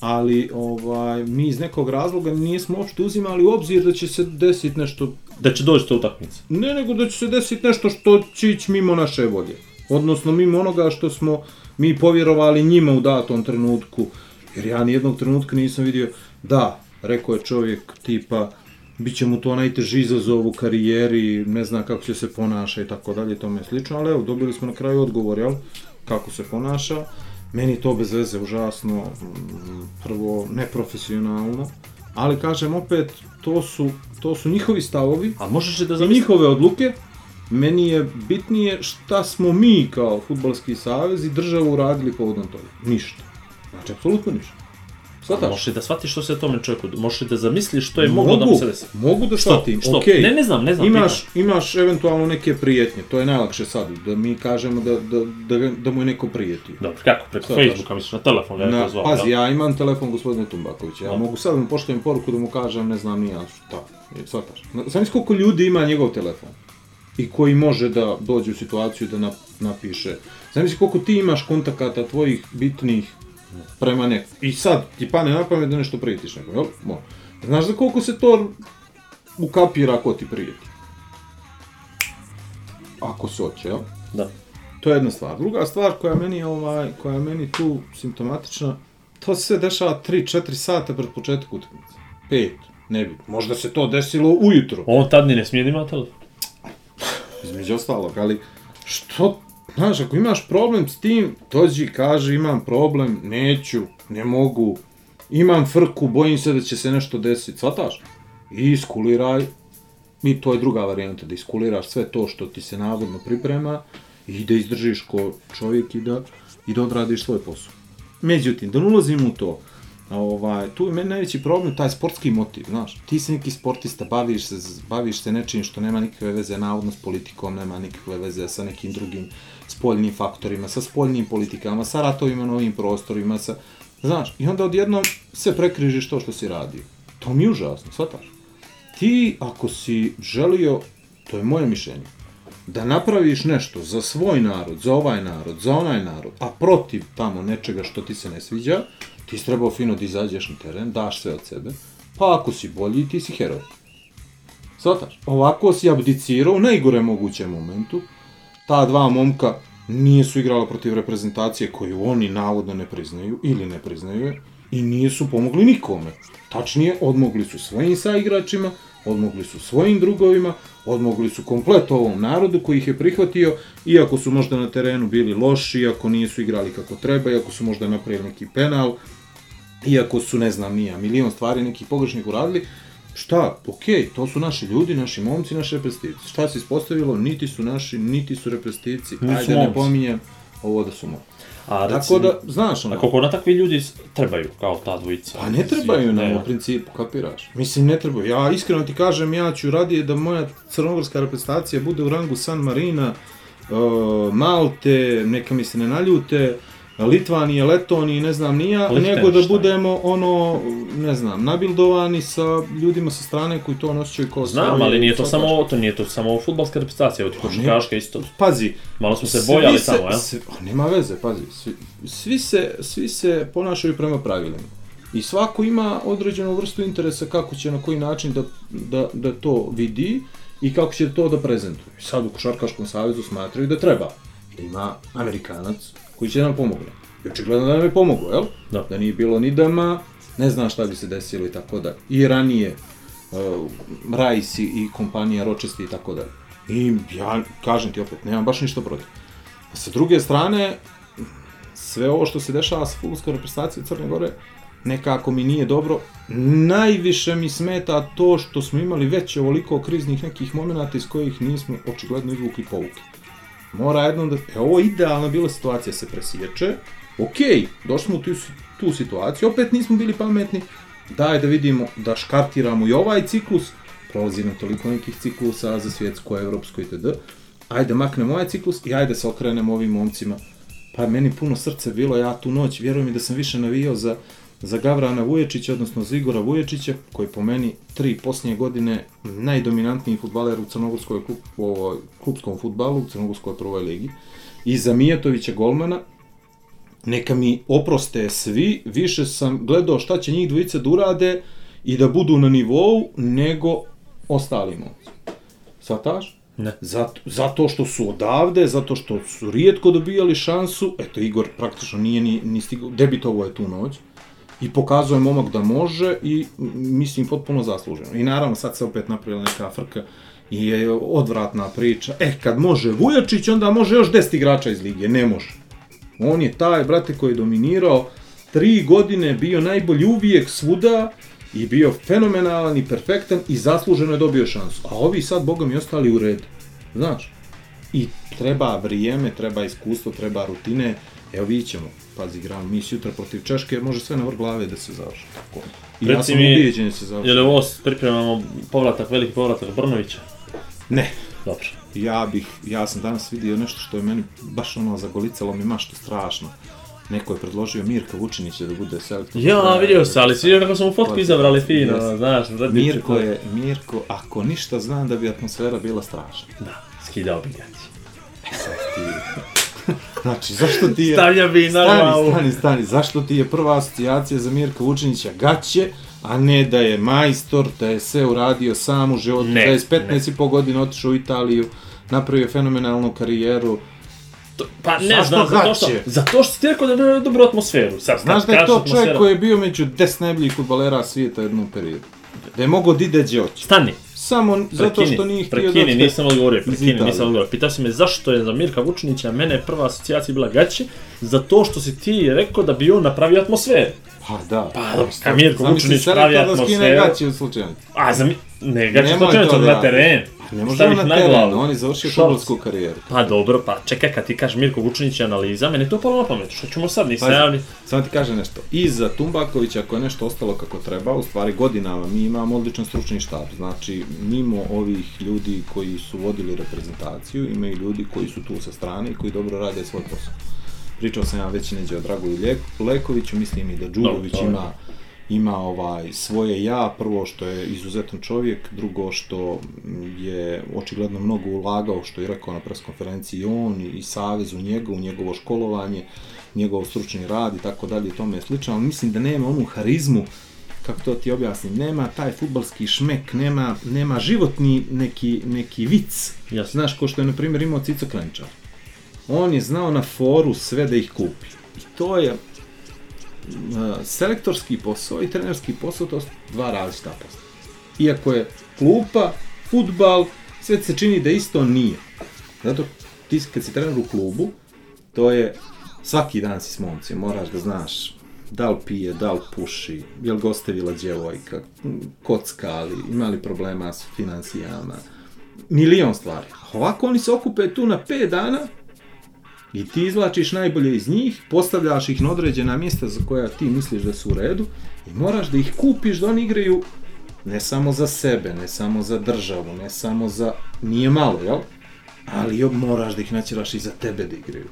Ali ovaj, mi iz nekog razloga nismo uopšte uzimali u obzir da će se desiti nešto da će doći ta utakmica. Ne, nego da će se desiti nešto što će ići mimo naše volje. Odnosno mimo onoga što smo mi povjerovali njima u datom trenutku. Jer ja nijednog trenutka nisam vidio, da, rekao je čovjek tipa, bit će mu to najteži izazov u karijeri, ne zna kako će se ponaša i tako dalje, tome slično, ali evo, dobili smo na kraju odgovor, jel, kako se ponaša. Meni to bez veze užasno, mm, prvo, neprofesionalno, ali kažem opet, to su, to su njihovi stavovi, A možeš da za zamisliš? njihove odluke meni je bitnije šta smo mi kao futbalski savez i država uradili povodom toga. Ništa. Znači, apsolutno ništa. Svataš? Možeš da shvatiš što se tome čovjeku, možeš da zamisliš što je moglo da mu se desi? Mogu da shvatim, Što? okej. Ne, ne znam, ne znam, Imaš, imaš eventualno neke prijetnje, to je najlakše sad, da mi kažemo da, da, da, ga- da mu je neko prijeti. Dobro, kako, preko Sad Facebooka, misliš na telefon, da je Na, to zvao, pazi, ja imam telefon gospodina Tumbakovića, ja Da. mogu sad da mu pošaljem poruku da mu kažem, ne znam ni ja šta, je, shvataš. Znam koliko ljudi ima njegov telefon i koji može da dođe u situaciju da nap, napiše. Znam koliko ti imaš kontakata tvojih bitnih prema nekom. I sad ti pane na pamet da nešto prijetiš nekom, jel? Mo. Znaš za koliko se to ukapira ko ti prijeti? Ako se hoće, jel? Da. To je jedna stvar. Druga stvar koja meni ovaj, koja meni tu simptomatična, to se dešava 3-4 sata pred početak utakmice. 5, ne bi. Možda se to desilo ujutro, On tad ni ne smije da ima telefon. Između ostalog, ali što, znaš, ako imaš problem s tim, dođi, kaži, imam problem, neću, ne mogu, imam frku, bojim se da će se nešto desiti, shvataš? I iskuliraj, i to je druga varijanta, da iskuliraš sve to što ti se navodno priprema i da izdržiš ko čovjek i da, i da odradiš svoj posao. Međutim, da ne ulazim u to, ovaj, tu je meni najveći problem taj sportski motiv, znaš, ti si neki sportista, baviš se, baviš se nečim što nema nikakve veze navodno s politikom, nema nikakve veze sa nekim drugim spoljnim faktorima, sa spoljnim politikama, sa ratovima na ovim prostorima, sa, znaš, i onda odjednom sve prekrižiš to što si radio. To mi je užasno, shvataš? Ti, ako si želio, to je moje mišljenje, da napraviš nešto za svoj narod, za ovaj narod, za onaj narod, a protiv tamo nečega što ti se ne sviđa, ti si trebao fino da izađeš na teren, daš sve od sebe, pa ako si bolji, ti si heroj. Svataš? Ovako si abdicirao u najgore mogućem momentu, ta dva momka nisu igrala protiv reprezentacije koju oni navodno ne priznaju ili ne priznaju i nisu pomogli nikome. Tačnije, odmogli su svojim saigračima, odmogli su svojim drugovima, odmogli su komplet ovom narodu koji ih je prihvatio, iako su možda na terenu bili loši, iako nisu igrali kako treba, iako su možda napravili neki penal, iako su, ne znam, nija, milion stvari nekih pogrešnih uradili, šta, okej, to su naši ljudi, naši momci, naše reprezentativci. Šta se ispostavilo, niti su naši, niti su reprezentativci, ajde ne momci. pominjem, ovo da su momci. A Tako recimo, da, znaš, ono, a koliko na takvi ljudi trebaju, kao ta dvojica? Pa ne trebaju nam u principu, kapiraš? Mislim, ne trebaju. Ja iskreno ti kažem, ja ću radije da moja crnogorska reprezentacija bude u rangu San Marina, uh, Malte, neka mi se ne naljute, Litvanije, Letonije, ne znam nija, nego da Lichtenstein. budemo ono, ne znam, nabildovani sa ljudima sa strane koji to nosjećaju kao Znam, svoje, ali nije to samo, to nije to samo fudbalska reprezentacija, evo ti košarkaška isto. Pazi, Malo smo se bojali se- tamo, jel? svi- a, nema veze, pazi. Svi, svi, se, svi se ponašaju prema pravilima. I svako ima određenu vrstu interesa kako će na koji način da, da, da to vidi i kako će to da prezentuje. Sad u Košarkaškom savezu smatraju da treba. Ima Amerikanac koji će nam pomogne. I očigledno da nam je pomoglo, jel? Da. da nije bilo ni dama, ne znam šta bi se desilo i tako da. I ranije, uh, Rice i, kompanija Rochester i tako dalje. I ja kažem ti opet, nemam baš ništa protiv. A sa druge strane, sve ovo što se dešava sa futbolskom reprezentacijom Crne Gore, nekako mi nije dobro. Najviše mi smeta to što smo imali već ovoliko kriznih nekih momenata iz kojih nismo očigledno izvukli pouke. Mora jednom da... E, ovo je idealna bila situacija, se presječe. Ok, došli smo u tu, tu situaciju, opet nismo bili pametni. Daj da vidimo, da škartiramo i ovaj ciklus. Prolazi nam toliko nekih ciklusa za svjetsko, evropsko itd. Ajde maknemo ovaj ciklus i ajde se okrenemo ovim momcima. Pa meni puno srce bilo, ja tu noć, vjerujem mi da sam više navijao za, za Gavrana Vuječića, odnosno za Igora Vuječića, koji po meni tri posljednje godine najdominantniji futbaler u crnogorskoj klub, ovoj klubskom futbalu, u crnogorskoj prvoj ligi. I za Mijatovića golmana, neka mi oproste svi, više sam gledao šta će njih dvojice da urade i da budu na nivou nego ostali momci. Svataš? Ne. Zato, zato što su odavde, zato što su rijetko dobijali šansu, eto Igor praktično nije ni, ni stigao, debitovao je tu noć i pokazuje momak da može i m, mislim potpuno zasluženo. I naravno sad se opet napravila neka frka i je odvratna priča. E, kad može Vujačić, onda može još 10 igrača iz lige, ne može. On je taj, brate, koji je dominirao tri godine, bio najbolji uvijek svuda i bio fenomenalan i perfektan i zasluženo je dobio šansu. A ovi sad, boga mi, ostali u redu. Znaš, I treba vrijeme, treba iskustvo, treba rutine. Evo vidit ćemo, pazi, igramo mi sutra protiv Češke, može sve na vrh glave da se završi. Tako. I ja Reci sam mi, ubijeđen da se završi. Je li ovo pripremamo povratak, veliki povratak Brnovića? Ne, Dobro. ja bih, ja sam danas vidio nešto što je meni baš ono zagolicalo mi maštu strašno. Neko je predložio Mirka Vučinića da bude selektor. Ja, vidio sam, ali vidio kako smo fotku izabrali fino, jeste. znaš, radi Mirko je, Mirko, ako ništa znam da bi atmosfera bila strašna. Da, skidao bi gaći. Znači, zašto ti je... Stavlja bi na stani, stani, stani, zašto ti je prva asocijacija za Mirka Vučinića gaće, a ne da je majstor, da je sve uradio sam u životu, Ne, da je s 15 i pol godina otišao u Italiju, napravio fenomenalnu karijeru. Pa ne Zašto znam, zato što, zato što ti rekao da je dobru atmosferu. Sad, Znaš da je to čovjek atmosfera- koji je bio među 10 najboljih futbalera svijeta jednom periodu. Da je mogao da ide gdje hoće. Stani, Samo zato prekini, što nije htio prekini, da... nisam odgovorio, prekini, Italije. nisam odgovorio. Pitao si me zašto je za Mirka Vučinića mene prva asocijacija bila gaće, zato što si ti rekao da bi on napravio atmosferu. Pa da. Pa, dobro, kad Mirko Vučinić pravi da skine atmosferu- gaće u slučaju. A za mi... Ne, gaće Nemoj slučajno to da na radi. teren. Ne može on na ih na teren, on je završio futbolsku karijeru. Pa dobro, pa čekaj kad ti kažeš Mirko Vučinić je analiza, meni je to palo na pamet, što ćemo sad, nisam Pazi, ja ni... Samo ti kažem nešto. Iza Tumbakovića, ako je nešto ostalo kako treba, u stvari godinama mi imamo odličan stručni štab. Znači, mimo ovih ljudi koji su vodili reprezentaciju, ima i ljudi koji su tu sa strane i koji dobro rade svoj posao. Pričao sam ja već neđe o Dragoju Lekoviću, mislim i da Đurović ima ima ovaj svoje ja, prvo što je izuzetan čovjek, drugo što je očigledno mnogo ulagao, što je rekao na preskonferenciji on i, savez u njega, u njegovo školovanje, njegov stručni rad i tako dalje i tome je slično, ali mislim da nema onu harizmu kako to ti objasnim, nema taj futbalski šmek, nema, nema životni neki, neki vic. Jasno. Znaš, ko što je, na primjer, imao Cico Klenčar. On je znao na foru sve da ih kupi. I to je selektorski posao i trenerski posao, to su dva različita posla. Iako je klupa, futbal, sve se čini da isto nije. Zato ti kad si trener u klubu, to je svaki dan si s momcem, moraš da znaš da li pije, da li puši, je li ga ostavila djevojka, kocka li, ima li problema s financijama, milion stvari. Ovako oni se okupe tu na 5 dana i ti izvlačiš najbolje iz njih, postavljaš ih na određena mjesta za koja ti misliš da su u redu i moraš da ih kupiš da oni igraju ne samo za sebe, ne samo za državu, ne samo za... nije malo, jel? Ali moraš da ih načeraš i za tebe da igraju.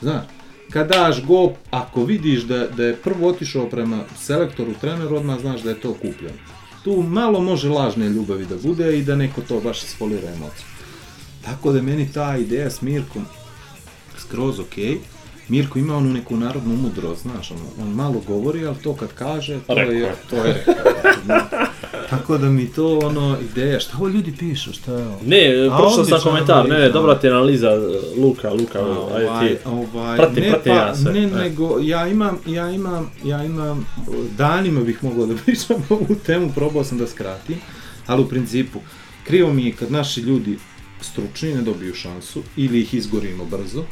Znaš, kad daš go, ako vidiš da, da je prvo otišao prema selektoru, treneru, odmah znaš da je to kupljeno. Tu malo može lažne ljubavi da bude i da neko to baš isfolira emociju. Tako da meni ta ideja s Mirkom skroz okej. Mirko ima onu neku narodnu mudrost, znaš, on, on malo govori, ali to kad kaže, to Rekao je, to je rekao. Tako da mi to ono ideja, šta ovo ljudi pišu, šta je ovo? Ne, A, pročitao sam komentar, ne, analiza. dobra ti analiza, Luka, Luka, ajde ti. ovaj, Prati, ne, prati pa, ja sve. Ne, E. nego, ja imam, ja imam, ja imam, danima bih mogao da pričam ovu temu, probao sam da skratim, ali u principu, krivo mi je kad naši ljudi stručni ne dobiju šansu, ili ih izgorimo brzo,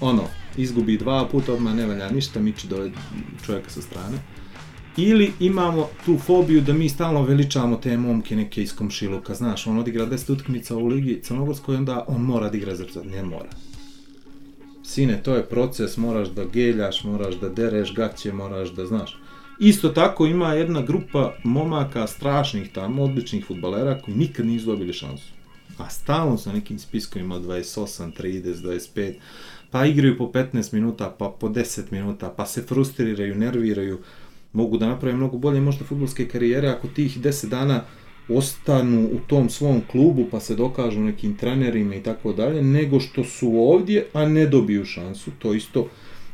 ono, izgubi dva puta, odmah ne valja ništa, miči dole čovjeka sa strane, ili imamo tu fobiju da mi stalno veličamo te momke neke iz komšiluka, znaš, on odigra 10 utakmica u ligi Crnogorskoj, onda on mora da igra za ne mora. Sine, to je proces, moraš da geljaš, moraš da dereš gaće, moraš da znaš. Isto tako ima jedna grupa momaka strašnih tamo, odličnih futbalera koji nikad nisu dobili šansu. A stalno su nekim spiskovima od 28, 30, 25, pa igraju po 15 minuta, pa po 10 minuta, pa se frustriraju, nerviraju, mogu da naprave mnogo bolje možda futbolske karijere ako tih 10 dana ostanu u tom svom klubu pa se dokažu nekim trenerima i tako dalje, nego što su ovdje, a ne dobiju šansu. To isto,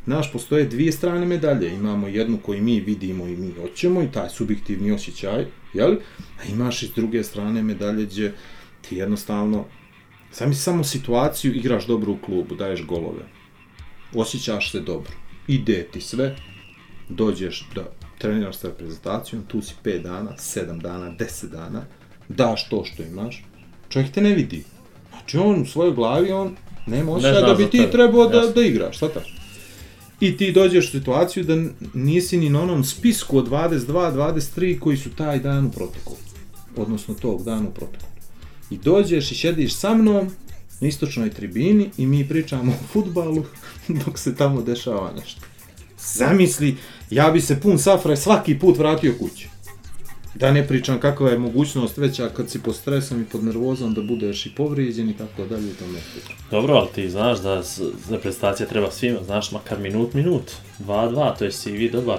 znaš, postoje dvije strane medalje. Imamo jednu koju mi vidimo i mi hoćemo i taj subjektivni osjećaj, jel? A imaš i s druge strane medalje gdje ti jednostavno, sami samo situaciju, igraš dobro u klubu, daješ golove, osjećaš se dobro, ide ti sve, dođeš da treniraš sa reprezentacijom, tu si 5 dana, 7 dana, 10 dana, daš to što imaš, čovjek te ne vidi. Znači on u svojoj glavi, on nema osjećaja da bi ti trebao da, da igraš, shvataš? I ti dođeš u situaciju da nisi ni na onom spisku od 22, 23 koji su taj dan u protokolu. Odnosno tog dana u protokolu. I dođeš i šediš sa mnom na istočnoj tribini i mi pričamo o futbalu dok se tamo dešava nešto. Zamisli, ja bi se pun safra svaki put vratio kući. Da ne pričam kakva je mogućnost veća kad si pod stresom i pod nervozom da budeš i povrijeđen i tako dalje i tome. Dobro, ali ti znaš da reprezentacija treba svima, znaš, makar minut, minut. 2-2, to je CV dobar.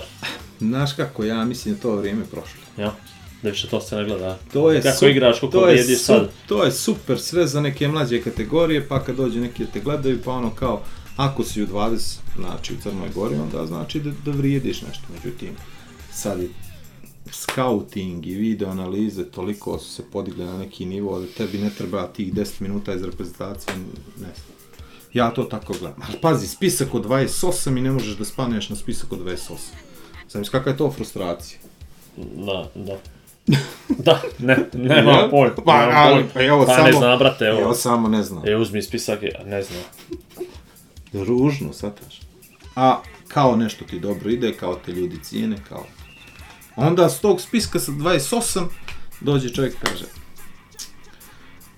Znaš kako ja mislim da to vrijeme prošlo. Ja, da više to se ne gleda. To je Kako su- igraš, koliko to je sad. To je super sve za neke mlađe kategorije, pa kad dođe neki da te gledaju, pa ono kao, ako si u 20, znači u Crnoj Gori, onda znači da, da vrijediš nešto. Međutim, sad i scouting i video analize toliko su se podigle na neki nivo da tebi ne treba tih 10 minuta iz reprezentacije, ne znam. Ja to tako gledam. Ali pazi, spisak od 28 i ne možeš da spaneš na spisak od 28. Znam kakva je to frustracija. Da, da. da, ne, nema Jel? pojma. Pa, nemam ali, pa evo pa samo... ne znam, brate, evo. Evo samo ne znam. E, uzmi spisak, ja ne znam. Ružno, sataš. A kao nešto ti dobro ide, kao te ljudi cijene, kao... Onda s tog spiska sa 28 dođe čovjek kaže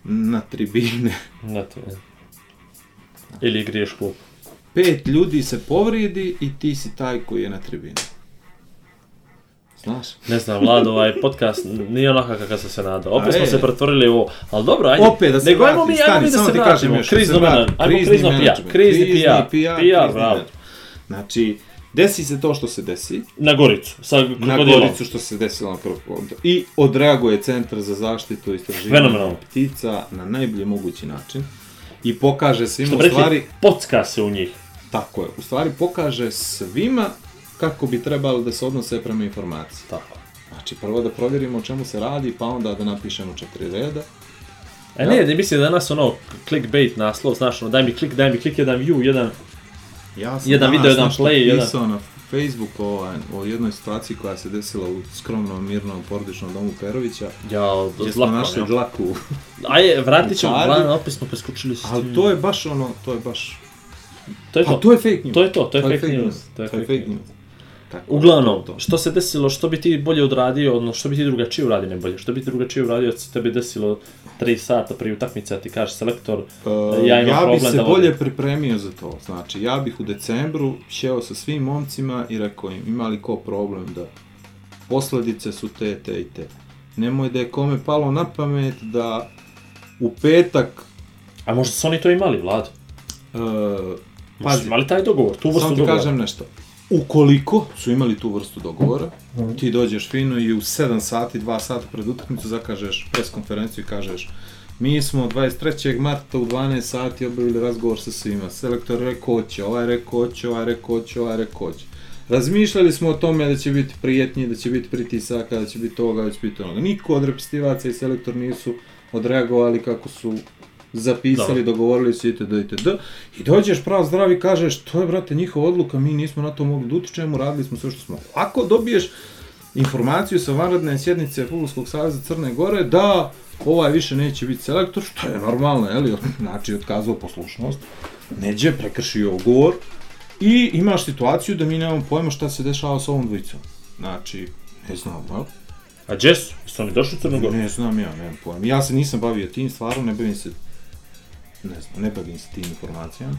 na tribine Znate, ne. Ili griješ klub. pet ljudi se povrijedi i ti si taj koji je na tribini. Znaš? Ne znam, Vlad, ovaj podcast nije onaka kakav sam se nadao. Opet smo e. se pretvorili u... Ali dobro, ajde. Opet da se Nego ajmo mi, ajmo mi da se vratimo. da Krizno menadžment. Ajmo krizno PR. Krizni PR. Bravo. Znači, desi se to što se desi, Na Goricu, sa na. Goricu što se desilo na prvog konta. I odreaguje Centar za zaštitu i istraživanje ptica na najbolji mogući način. I pokaže svima, u stvari, pocka se u njih. tako je, u stvari pokaže svima kako bi trebalo da se odnose prema informaciji. Tako. Znači, prvo da provjerimo o čemu se radi, pa onda da napišemo četiri reda. E ne, ne mislim da je danas ono clickbait naslov, znaš, ono, daj mi klik, daj mi klik, jedan view, jedan... Ja sam Jedan video, jedan play, jedan- pisao na Facebooku ovaj, o jednoj situaciji koja se desila u skromnom, mirnom, porodičnom domu Perovića, Ja, gdje smo našli ja. dlaku. Ajde, vratit ćemo. Vlad, opet smo preskočili s Ali tim. to je baš ono, to je baš... to je to. to je fake news. To je to, to je fake news. To je fake news. Tako, Uglavnom, to to. što se desilo, što bi ti bolje odradio, odnosno što bi ti drugačije uradio, ne bolje, što bi ti drugačije uradio, da se tebi desilo 3 sata prije utakmice, a ti kažeš selektor, Uh, ja imam ja problem bi se da vodim. bolje pripremio za to. Znači, ja bih u decembru šeo sa svim momcima i rekao im, ima li ko problem da posljedice su te, te i te. Nemoj da je kome palo na pamet da u petak a možda su oni to imali, Vlad, uh, možda pazi, imali taj dogovor, tu vrstu Samo ti dogovora. kažem nešto. Ukoliko su imali tu vrstu dogovora, ti dođeš fino i u 7 sati, 2 sata pred utakmicu zakažeš pres konferenciju i kažeš mi smo 23. marta u 12 sati obavili razgovor sa svima. Selektor rekao hoće, ovaj rekao hoće, ovaj rekao hoće, ovaj rekao hoće. Razmišljali smo o tome da će biti prijetnji, da će biti pritisaka, da će biti toga, da će biti onoga. Niko od repstivaca i selektor nisu odreagovali kako su zapisali, Dobro. dogovorili se itd. itd. I dođeš prav zdrav i kažeš, to je brate njihova odluka, mi nismo na to mogli da utičemo, radili smo sve što smo. Ako dobiješ informaciju sa vanredne sjednice Futbolskog saveza Crne Gore da ovaj više neće biti selektor, što je normalno, je li? Znači, otkazao poslušnost, neđe, prekršio ugovor i imaš situaciju da mi nemamo pojma šta se dešava sa ovom dvojicom. Znači, ne znam, jel? A gdje su? Su oni došli u Crnu Goru? Ne znam ja, nemam pojma. Ja se nisam bavio tim, stvarno ne bavim se, ne znam, ne bavim se tim informacijama.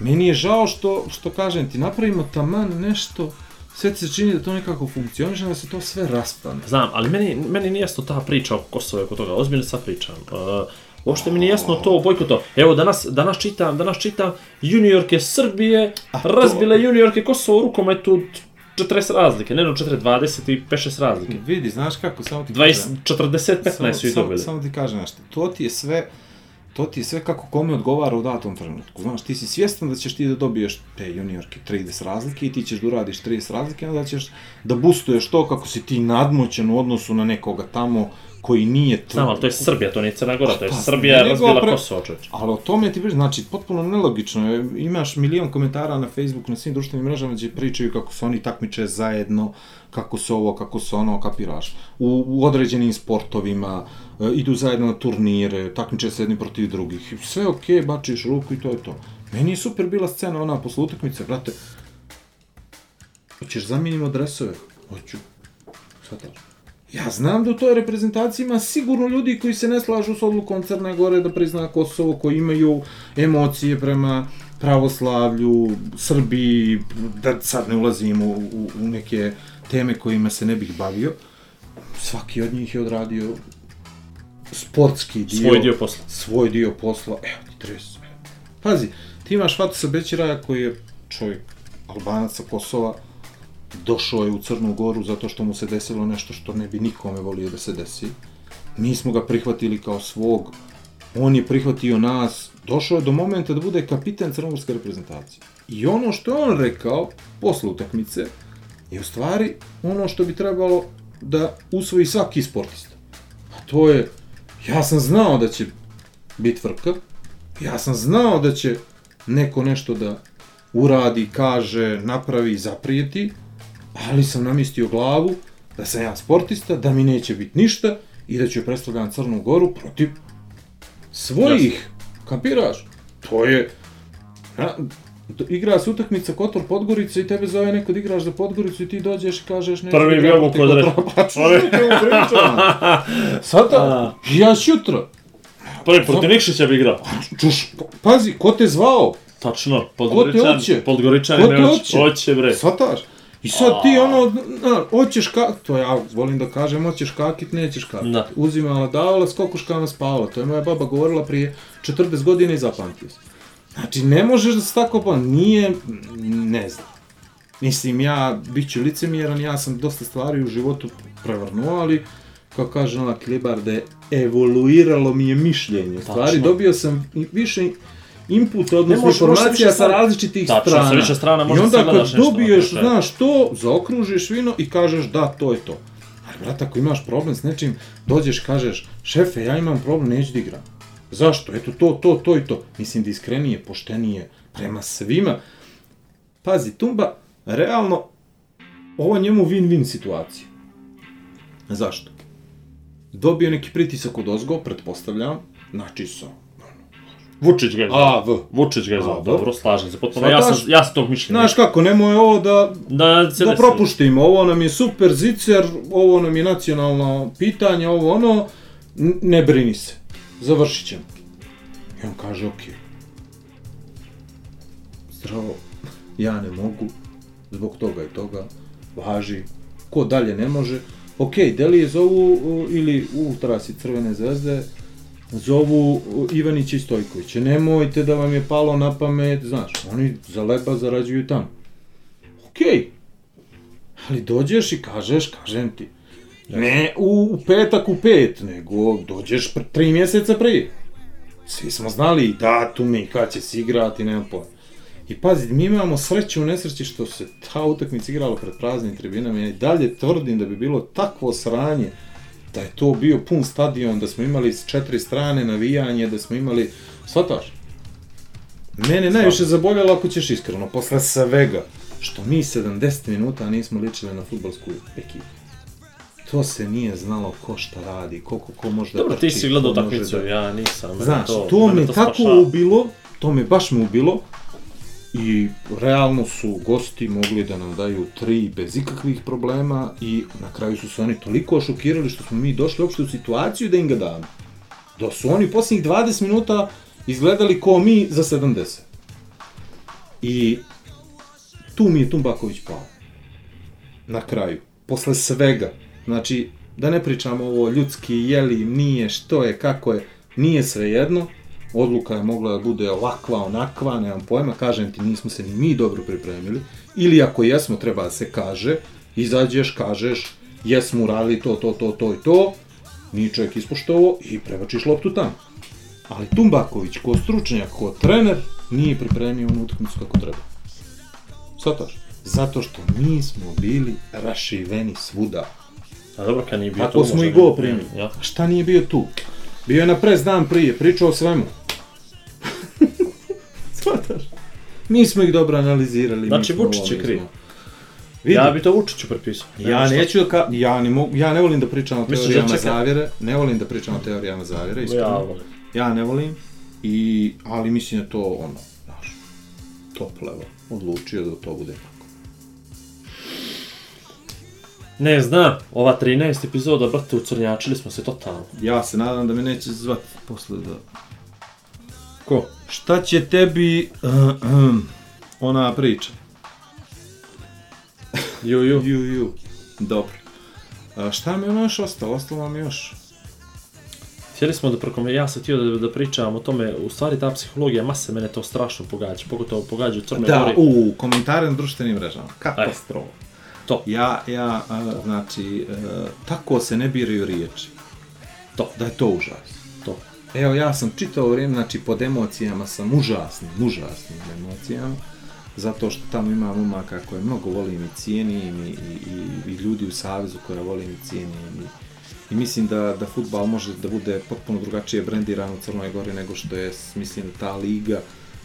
Meni je žao što, što kažem ti, napravimo taman nešto, sve ti se čini da to nekako funkcioniše, da se to sve raspane. Znam, ali meni, meni nije jasno ta priča oko Kosova i oko toga, ozbiljno sad pričam. Uh, uopšte mi nije jasno to bojkoto. Evo, danas, danas čitam, danas čitam, juniorke Srbije to- razbile juniorke Kosova u rukometu 40 razlike, ne no 4, 20 i 5-6 razlike. Vidi, znaš kako, samo ti 20, kažem. 40, 15 samo, su samo, dobili. samo ti kažem nešto, to ti je sve, to ti je sve kako kome odgovara u datom trenutku. Znaš, ti si svjestan da ćeš ti da dobiješ te juniorke 30 razlike i ti ćeš da uradiš 30 razlike, onda ćeš da boostuješ to kako si ti nadmoćan u odnosu na nekoga tamo koji nije tu. Znam, ali to je Srbija, to nije Crna Gora, to je Pa, Srbija nego razbila pre- Kosovo, čovječ. Ali o tome ti pričam, znači, potpuno nelogično je. Imaš milion komentara na Facebooku, na svim društvenim mrežama gdje pričaju kako se oni takmiče zajedno, kako se ovo, kako se ono, kapiraš. U, u određenim sportovima, e, idu zajedno na turnire, takmiče se jedni protiv drugih. Sve okej, bačiš ruku i to je to. Meni je super bila scena ona posle utakmice, brate. Hoćeš zamijenimo dresove? Hoću. Sad Ja znam da u toj reprezentaciji ima sigurno ljudi koji se ne slažu s odlukom Crne Gore da prizna Kosovo, koji imaju emocije prema pravoslavlju, Srbiji, da sad ne ulazimo u, u, u neke teme kojima se ne bih bavio. Svaki od njih je odradio sportski dio. Svoj dio posla. Svoj dio posla. Evo ti 30. Pazi, ti imaš Fatusa Bećiraja koji je čovjek Albanac sa Kosova, došao je u Crnu Goru zato što mu se desilo nešto što ne bi nikome volio da se desi. Mi smo ga prihvatili kao svog, on je prihvatio nas, došao je do momenta da bude kapiten crnogorske reprezentacije. I ono što on rekao posle utakmice je u stvari ono što bi trebalo da usvoji svaki sportista. A to je, ja sam znao da će biti vrka, ja sam znao da će neko nešto da uradi, kaže, napravi, zaprijeti, ali sam namistio glavu da sam ja sportista, da mi neće biti ništa i da ću predstavljam Crnu Goru protiv svojih. Kapiraš? To je... D- igra se utakmica Kotor Podgorica i tebe zove neko da igraš za Podgoricu i ti dođeš i kažeš neću Prvi bi igram ovo protiv kod. Pa? Sada, ja šutra. Prvi protiv Nikšića bi igrao. Čuš, pazi, ko te zvao? Tačno? Podgoričan, Podgoričan Ko te me hoće? hoće bre. Svataš? I sad ti ono, na, hoćeš ka... To ja volim da kažem, hoćeš kakit, nećeš kakit. Da. Uzimala, davala, s kokoškama spavala. To je moja baba govorila prije 40 godina i zapamtio sam. Znači, ne možeš da se tako pa, nije, ne znam. Mislim, ja, bit ću licemjeran, ja sam dosta stvari u životu prevrnuo, ali, kao kaže Nova Klibarde, evoluiralo mi je mišljenje. U Stvari, Tačno. dobio sam i- više inputa, odnosno informacija sa različitih Tačno, strana. sa više strana I možda onda sagledaš kad nešto dobiješ, kraju. znaš, to, zaokružiš vino i kažeš da, to je to. Ali, brate, ako imaš problem s nečim, dođeš, kažeš, šefe, ja imam problem, neću da igram. Zašto? Eto, to, to, to i to. Mislim, da iskrenije, poštenije, prema svima. Pazi, Tumba, realno, ovo je njemu win-win situacija. Zašto? Dobio neki pritisak od ozgo, pretpostavljam, znači sa Vučić ga je zvao. A, V. Vučić ga je zvao, dobro, slažem se. Potpuno, ja sam, ja sam tog mišljenja. Znaš kako, nemoj ovo da, da da propuštimo, ovo nam je super zicer, ovo nam je nacionalno pitanje, ovo ono, ne brini se, završit ćemo. I on kaže, ok, zdravo, ja ne mogu, zbog toga i toga, važi, ko dalje ne može, ok, Delije zovu, uh, ili u trasi Crvene zvezde, zovu Ivanića i Stojkovića, nemojte da vam je palo na pamet, znaš, oni za leba zarađuju tamo. Okej, ali dođeš i kažeš, kažem ti, ne u, petak u pet, nego dođeš pre, tri mjeseca prije. Svi smo znali i datume i kad će se igrati, nemam pojma. I pazi, mi imamo sreću u nesreći što se ta utakmica igrala pred praznim tribinama. Ja i dalje tvrdim da bi bilo takvo sranje da je to bio pun stadion, da smo imali s četiri strane navijanje, da smo imali... Svataš? Mene najviše zaboljalo ako ćeš iskreno, posle svega, što mi 70 minuta nismo ličili na futbolsku ekipu. To se nije znalo ko šta radi, koliko ko može da Dobro, ti si gledao utakmicu, da- ja nisam. Znaš, to, mene me tako spašava. ubilo, to me baš me ubilo i realno su gosti mogli da nam daju tri bez ikakvih problema i na kraju su se oni toliko šokirali što smo mi došli uopšte u situaciju da im ga damo. Da su oni posljednjih 20 minuta izgledali ko mi za 70. I tu mi je Tumbaković pao. Na kraju. Posle svega. Znači, da ne pričamo ovo ljudski, jeli, nije, što je, kako je, nije sve jedno. Odluka je mogla da bude ovakva, onakva, nemam pojma, kažem ti, nismo se ni mi dobro pripremili. Ili ako jesmo, treba da se kaže, izađeš, kažeš, jesmo uradili to, to, to, to i to, nije čovjek ispoštovo i prebačiš loptu tamo. Ali Tumbaković, ko stručnjak, ko trener, nije pripremio onu utakmicu kako treba. Svataš? Zato što mi smo bili rašiveni svuda. A dobro, kad nije bio Ako tu, smo i go primili. Ja. Šta nije bio tu? Bio je na pres dan prije, pričao o svemu. Svataš? Mi smo ih dobro analizirali. Znači, Vučić je kriv. smo- Vidi, Ja bi to Vučiću prepisao. ja neću da ka... Ja ne, mogu, ja ne volim da pričam o da teorijama čeka- zavjere. Ne volim da pričam o teorijama zavjere, iskreno. Ja volim. Ja ne volim, i, ali mislim da to ono, znaš, top level, odlučio da to bude Ne znam, ova 13 epizoda, brate, ucrnjačili smo se totalno. Ja se nadam da me neće zvati posle da... Ko? Šta će tebi ona priča? Ju, ju. Ju, ju. Dobro. A šta mi ono još ostalo? Ostalo mi još. Htjeli smo da prokom... Ja sam htio da, da pričam o tome, u stvari ta psihologija mase mene to strašno pogađa, pogotovo pogađa u Crnoj Da, Gori. u, komentare na društvenim mrežama. Katastrofa. To. Ja, ja, znači, e, tako se ne biraju riječi. To. Da je to užas. To. Evo, ja sam čitao vrijeme, znači, pod emocijama sam užasnim, užasnim emocijama. Zato što tamo ima momaka koje mnogo volim i cijenim i, i, i, i ljudi u savezu koje volim i cijenim. I, i mislim da, da futbal može da bude potpuno drugačije brendiran u Crnoj Gori nego što je, mislim ta liga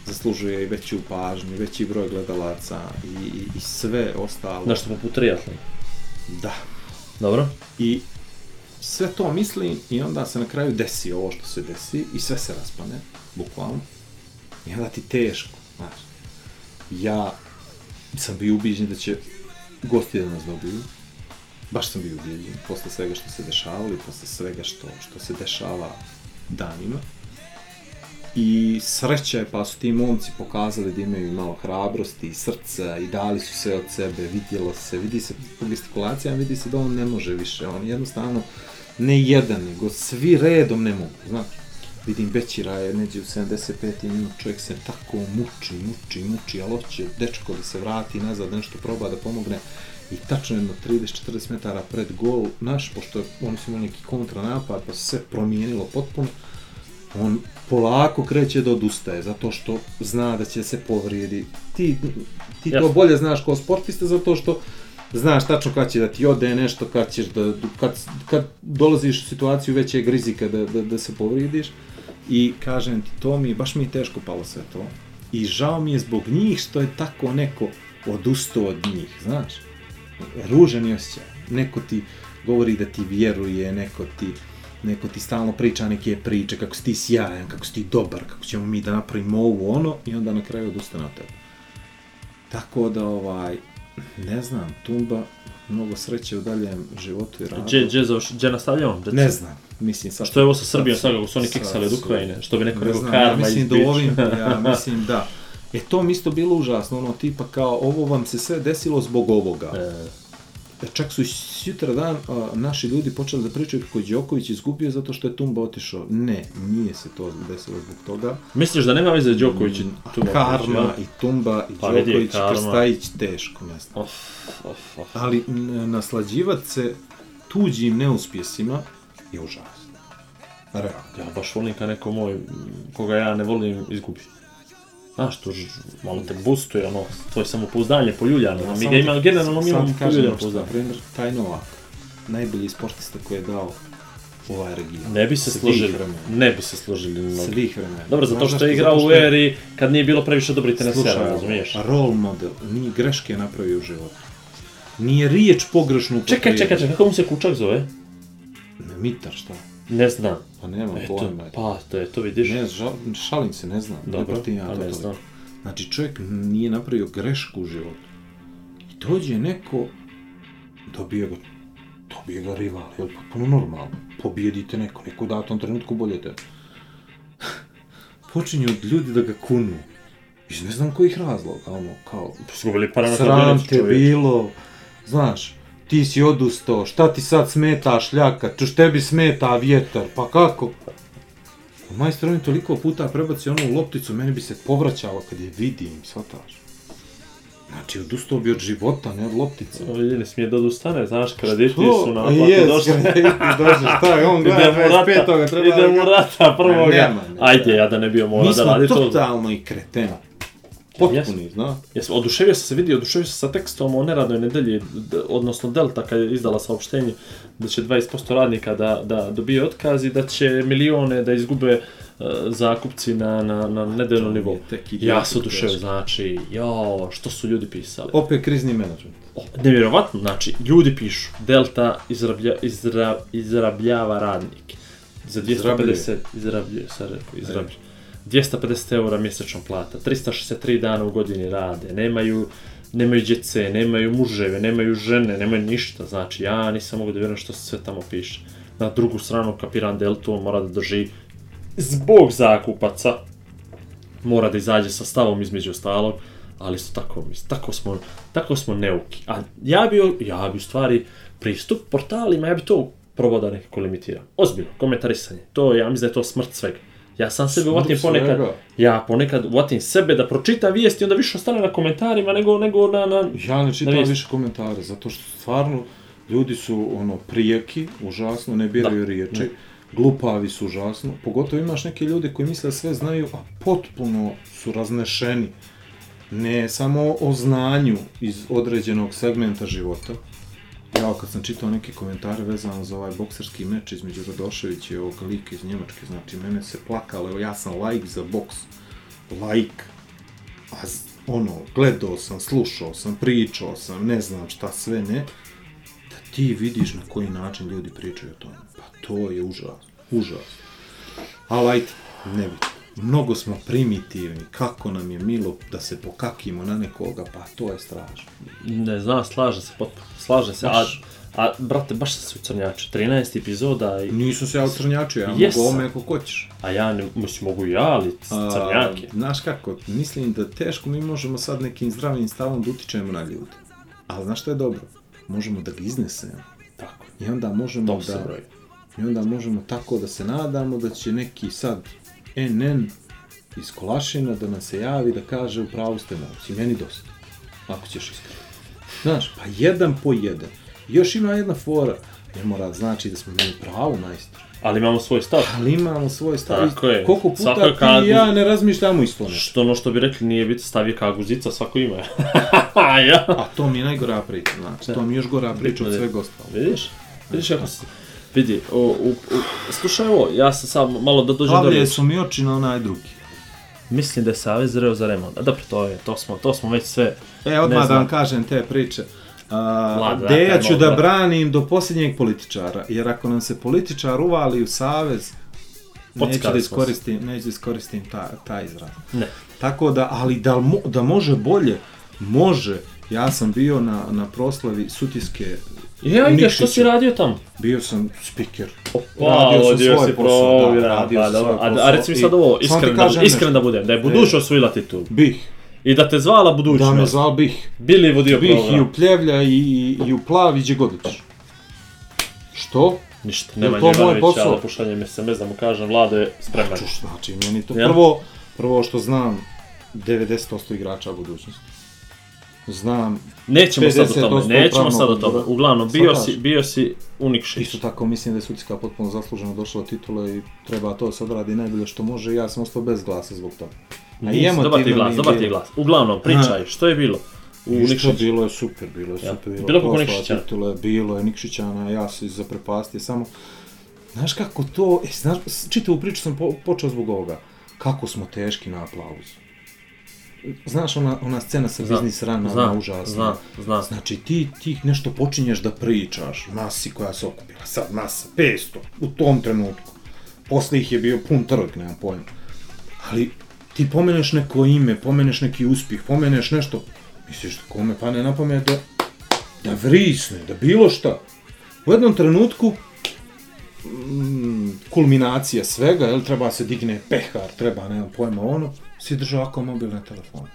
zaslužuje i veću pažnju, veći broj gledalaca i, i, i sve ostalo. Nešto poput triatlona. Da. Dobro. I sve to mislim i onda se na kraju desi ovo što se desi i sve se raspane, bukvalno. I onda ti teško, znaš. Ja sam bio ubiđen da će gosti da nas dobiju. Baš sam bio ubiđen, posle svega što se dešavalo i posle svega što, što se dešava danima. I sreća je pa su ti momci pokazali da imaju malo hrabrosti i srca i dali su sve od sebe, vidjelo se, vidi se po gestikulacijama, vidi se da on ne može više, on jednostavno ne jedan, nego svi redom ne mogu, znaš. Vidim Bećira je neđe u 75. minut, čovjek se tako muči, muči, muči, ali hoće dečko da se vrati nazad, nešto proba da pomogne i tačno jedno 30-40 metara pred gol naš, pošto oni su imali neki kontranapad, pa se sve promijenilo potpuno, on polako kreće da odustaje, zato što zna da će se povrijedi. Ti, ti to bolje znaš kao sportista, zato što znaš tačno kad će da ti ode nešto, kad ćeš da, kad, kad dolaziš u situaciju većeg rizika da, da, da se povrijediš. I kažem ti, to mi, baš mi je teško palo sve to. I žao mi je zbog njih što je tako neko odustao od njih, znaš. Ružan je osjećaj. Neko ti govori da ti vjeruje, neko ti neko ti stalno priča neke priče, kako si ti sjajan, kako si ti dobar, kako ćemo mi da napravimo ovo, ono, i onda na kraju odustane od tebe. Tako da, ovaj, ne znam, Tumba, mnogo sreće u daljem životu i radu. Gdje, gdje, završ, gdje nastavlja on? Ne znam, mislim sad... Što je ovo sa Srbijom sad kako su oni kiksali od Ukrajine, što bi neko Ne rekao ja karma mislim iz da ovim, ja mislim da. E to mi isto bilo užasno, ono tipa kao ovo vam se sve desilo zbog ovoga. E, Čak su sutra dan a, naši ljudi počeli da pričaju kako je Đoković izgubio zato što je Tumba otišao. Ne, nije se to desilo zbog toga. Misliš da nema veze Đoković i A tu Karma i Tumba i Pa Đoković. Krstajić teško, znam. Of, of, of. Ali n- naslađivat se tuđim neuspjesima je užasno. Realno. Ja baš volim kad neko moj, koga ja ne volim, izgubi. Znaš, to malo te boostuje, ono, tvoje samopouzdanje poljuljano. Ja mi ga imamo, generalno mi imamo poljuljano pouzdanje. primjer, taj Novak, najbolji sportista koji je dao u ovaj region. Ne bi se Svih složili, vremena. ne bi se složili mnogo. Svih vremena. Dobro, zato što je igrao u eri kad nije bilo previše dobrih tenisera, razumiješ? role model, nije greške napravio u životu. Nije riječ pogrešnu Čekaj, čekaj, čekaj, kako mu se kučak zove? Mitar, šta? Ne znam. Pa nema Eto, pojma. pa, to je, to vidiš. Ne, žal, šalim se, ne znam. Dobro, ne ja to ne znam. Znači, čovjek nije napravio grešku u životu. I dođe neko, dobije ga, dobije ga rival, je potpuno normalno. Pobijedite neko, neko u datom trenutku bolje te. Počinju ljudi da ga kunu. Iz ne znam kojih razloga, ono, kao, Izgubili para na sram te bilo, znaš, ti si odustao, šta ti sad smeta šljaka, čuš tebi smeta vjetar, pa kako? Majstor on je toliko puta prebacio onu lopticu, meni bi se povraćalo kad je vidim, shvataš? Znači, odustao bi od života, ne od loptice. Vidi, ne smije da odustane, znaš, krediti su na A naplatu jes, došli. krediti došli, šta je, on gleda Idemo rata, 25. treba idemo rata prvoga. nema, ne. Ajde, ja da ne bio mora Mi da smo radi to. totalno i kreteni. Potpuni, znaš? Jesam, oduševio sam se, vidio, oduševio sam sa tekstom o neradnoj nedelji, odnosno Delta kad je izdala saopštenje da će 20% radnika da, da dobije otkaz i da će milione da izgube e, zakupci na, na, na nedeljnom nivou. Ja se oduševio, znači, jao, što su ljudi pisali. Opet krizni menadžment. O, nevjerovatno, znači, ljudi pišu, Delta izrablja, izra, izrabljava radnike. Za 250, izrabljuje, sad rekao, izrabljuje. 250 eura mjesečna plata, 363 dana u godini rade, nemaju nemaju djece, nemaju muževe, nemaju žene, nemaju ništa, znači ja nisam mogu da vjerujem što se sve tamo piše. Na drugu stranu kapiran da mora da drži zbog zakupaca, mora da izađe sa stavom između ostalog, ali isto tako, tako smo, tako smo neuki. A ja bi, ja bi u stvari pristup portalima, ja bi to probao da nekako limitiram. Ozbiljno, komentarisanje. To, ja mislim da je to smrt svega. Ja sam sebe uvatim ponekad, ja ponekad uvatim sebe da pročitam vijesti onda više ostane na komentarima nego, nego na, na... Ja ne čitam više komentare, zato što stvarno ljudi su ono prijeki, užasno, ne biraju Da. riječi, glupavi su užasno, pogotovo imaš neke ljude koji misle da sve znaju, a potpuno su raznešeni. Ne samo o znanju iz određenog segmenta života. Ja kad sam čitao neke komentare vezano za ovaj bokserski meč između Radoševića i ovog lika iz Njemačke, znači mene se plakalo, evo ja sam like za boks, like, a ono, gledao sam, slušao sam, pričao sam, ne znam šta sve ne, da ti vidiš na koji način ljudi pričaju o tome. Pa to je užas, užas. Ali ajde, ne bi. Mnogo smo primitivni, kako nam je milo da se pokakimo na nekoga, pa to je strašno. Ne znam, slaže se potpuno, slaže se, a, Baš. a brate, baš se ucrnjače, 13 epizoda, i, Nisam se ja ucrnjačio, ja Jesam. mogu ome ako hoćeš. a ja ne, mislim, mogu ja, ali crnjake. A, Znaš kako, mislim da teško mi možemo sad nekim zdravim stavom da utičemo na ljude. Ali znaš što je dobro? Možemo da ga iznesemo. Tako, I onda možemo to da... I onda možemo tako da se nadamo da će neki sad NN iz Kolašina da nam se javi da kaže u pravu ste momci, meni dosta. Ako ćeš iskreno. Znaš, pa jedan po jedan. Još ima jedna fora. Ne mora znači da smo mi pravu majstor. Ali imamo svoj stav. Ali imamo svoj stav. Tako je. Koliko puta Svako ti i ja ne razmišljamo isto nešto. Što ono što bi rekli nije biti stav je kao guzica, svako ima. ja. A to mi je najgora priča, znači, to mi je još gora priča od Da. svega ostalog. Vidiš? Vidiš kako se... Vidi, o, u, u, slušaj ovo, ja sam sad malo da dođem do riječi. su mi oči na onaj drugi. Mislim da je Savez zreo za remont. A dobro, to je, to smo, to smo već sve... E, odmah da vam kažem te priče. Vlada, Deja ću da da. branim do posljednjeg političara, jer ako nam se političar uvali u savez, neću Pockali da iskoristim, neću da iskoristim ta, taj izraz. Ne. Tako da, ali da, mo, da može bolje, može. Ja sam bio na, na proslavi Sutijske Ja, ide, što si radio tamo? Bio sam speaker. Pa, odio si provjera, radio pa sam svoj A, a posao. reci mi I sad ovo, ti iskren da, iskren da budem, da je budućnost osvojila titulu. Bih. I da te zvala Da me budućnost. zvao bih. Bili vodio Bih i program. u Pljevlja i, i, i u Plav i gdje god. Što? Ništa, nema Jovanovića, posao? ali pošaljem SMS da mu kažem, Vlado je spreman. Čuš, znači, meni to prvo, prvo što znam 90% igrača budućnosti. Znam, Nećemo sad o tome, 50% nećemo sad o tome. Uglavnom, bio si, bio si u Nikšić. isto tako mislim da je Sutijska potpuno zasluženo došla do titule i treba to se odradi najbolje što može i ja sam ostao bez glasa zbog toga. A Nisi, emotivno dobar ti glas, dobar ti bilo. glas. Uglavnom, pričaj, što je bilo? U Ništa, Nikšiću. bilo je super, bilo je super. Bilo koliko proslava Nikšićana? Titule, bilo je Nikšićana, ja se zaprepastio samo. Znaš kako to, e, znaš, čitavu priču sam po, počeo zbog ovoga. Kako smo teški na aplauz. Znaš ona, ona scena sa Znam, biznis rana, znam, ona užasna. znam, znam. Znači ti, ti nešto počinješ da pričaš, masi koja se okupila, sad masa, 500, u tom trenutku. Posle ih je bio pun trg, nemam pojma. Ali ti pomeneš neko ime, pomeneš neki uspjeh, pomeneš nešto, misliš da kome pane na pamet da, da vrisne, da bilo šta. U jednom trenutku, mm, kulminacija svega, jel, treba se digne pehar, treba, nemam pojma, ono, si držao ako mobilne telefone.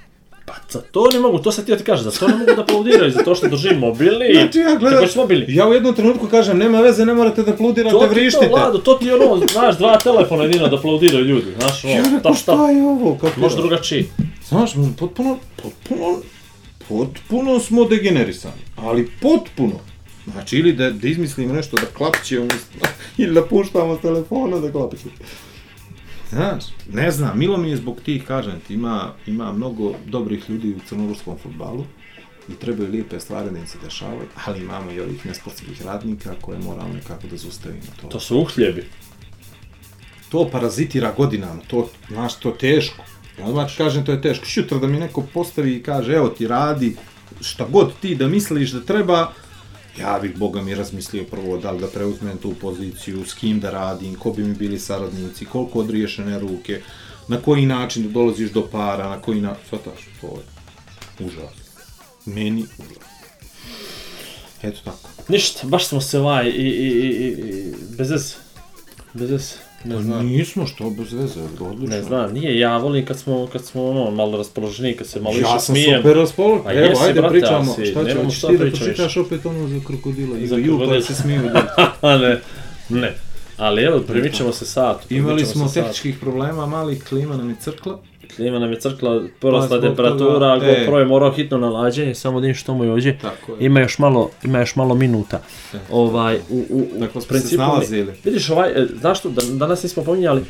Pa za to ne mogu, to sad ti ja ti kažem, za to ne mogu da aplaudiraju, za to što držim mobilni. Znači ja gledam, mobilni? ja u jednom trenutku kažem, nema veze, ne morate da aplaudirate, To ti to, vrištite. Vlado, to ti je ono, znaš, dva telefona jedino da aplaudiraju ljudi, znaš, Ja ono, rekao, ta šta, šta je ovo, kako može drugačiji. Znaš, potpuno, potpuno, potpuno smo degenerisani, ali potpuno. Znači, ili da, da izmislimo nešto da klapće ili da puštamo telefona da klapće. Znaš, ne znam, milo mi je zbog tih, kažem ti, ima, ima mnogo dobrih ljudi u crnogorskom futbalu i trebaju lijepe stvari da im se dešavaju, ali imamo i ovih nesportskih radnika koje moramo nekako da zustavimo to. To su uhljebi. to parazitira godinama, to, znaš, to teško. Ja odmah kažem, to je teško. Šutra da mi neko postavi i kaže, evo ti radi, šta god ti da misliš da treba, ja bih, Boga mi, razmislio prvo da li da preuzmem tu poziciju, s kim da radim, ko bi mi bili saradnici, koliko odriješene ruke, na koji način da dolaziš do para, na koji način, shvataš, to je užasno. meni ulaz. Eto tako. Ništa, baš smo se ovaj i, i, i, i bez veze. Bez veze. Ne Pa znam. nismo što bez veze, odlično. Ne znam, nije, ja volim kad smo, kad smo ono, malo raspoloženi, kad se malo Ja više sam smijem. super raspoložen. A Evo, jesi, ajde brate, pričamo. si- Šta hoćeš šta ti da pročitaš opet ono za krokodila? Za Za ju, pa se smiju. A ne, ne. Ali evo, primit ćemo se sat. Imali ćemo smo tehničkih problema, malih klima nam je crkla. Klima nam je crkla, porasla Pa temperatura, toga, e. GoPro je morao hitno nalađenje, samo da im što mu je ovdje. Je. Ima još malo, ima još malo minuta. Ovaj, u, u, u Dakle, se principu, snalazili. Vidiš ovaj, e, znaš što, dan- danas nismo pominjali,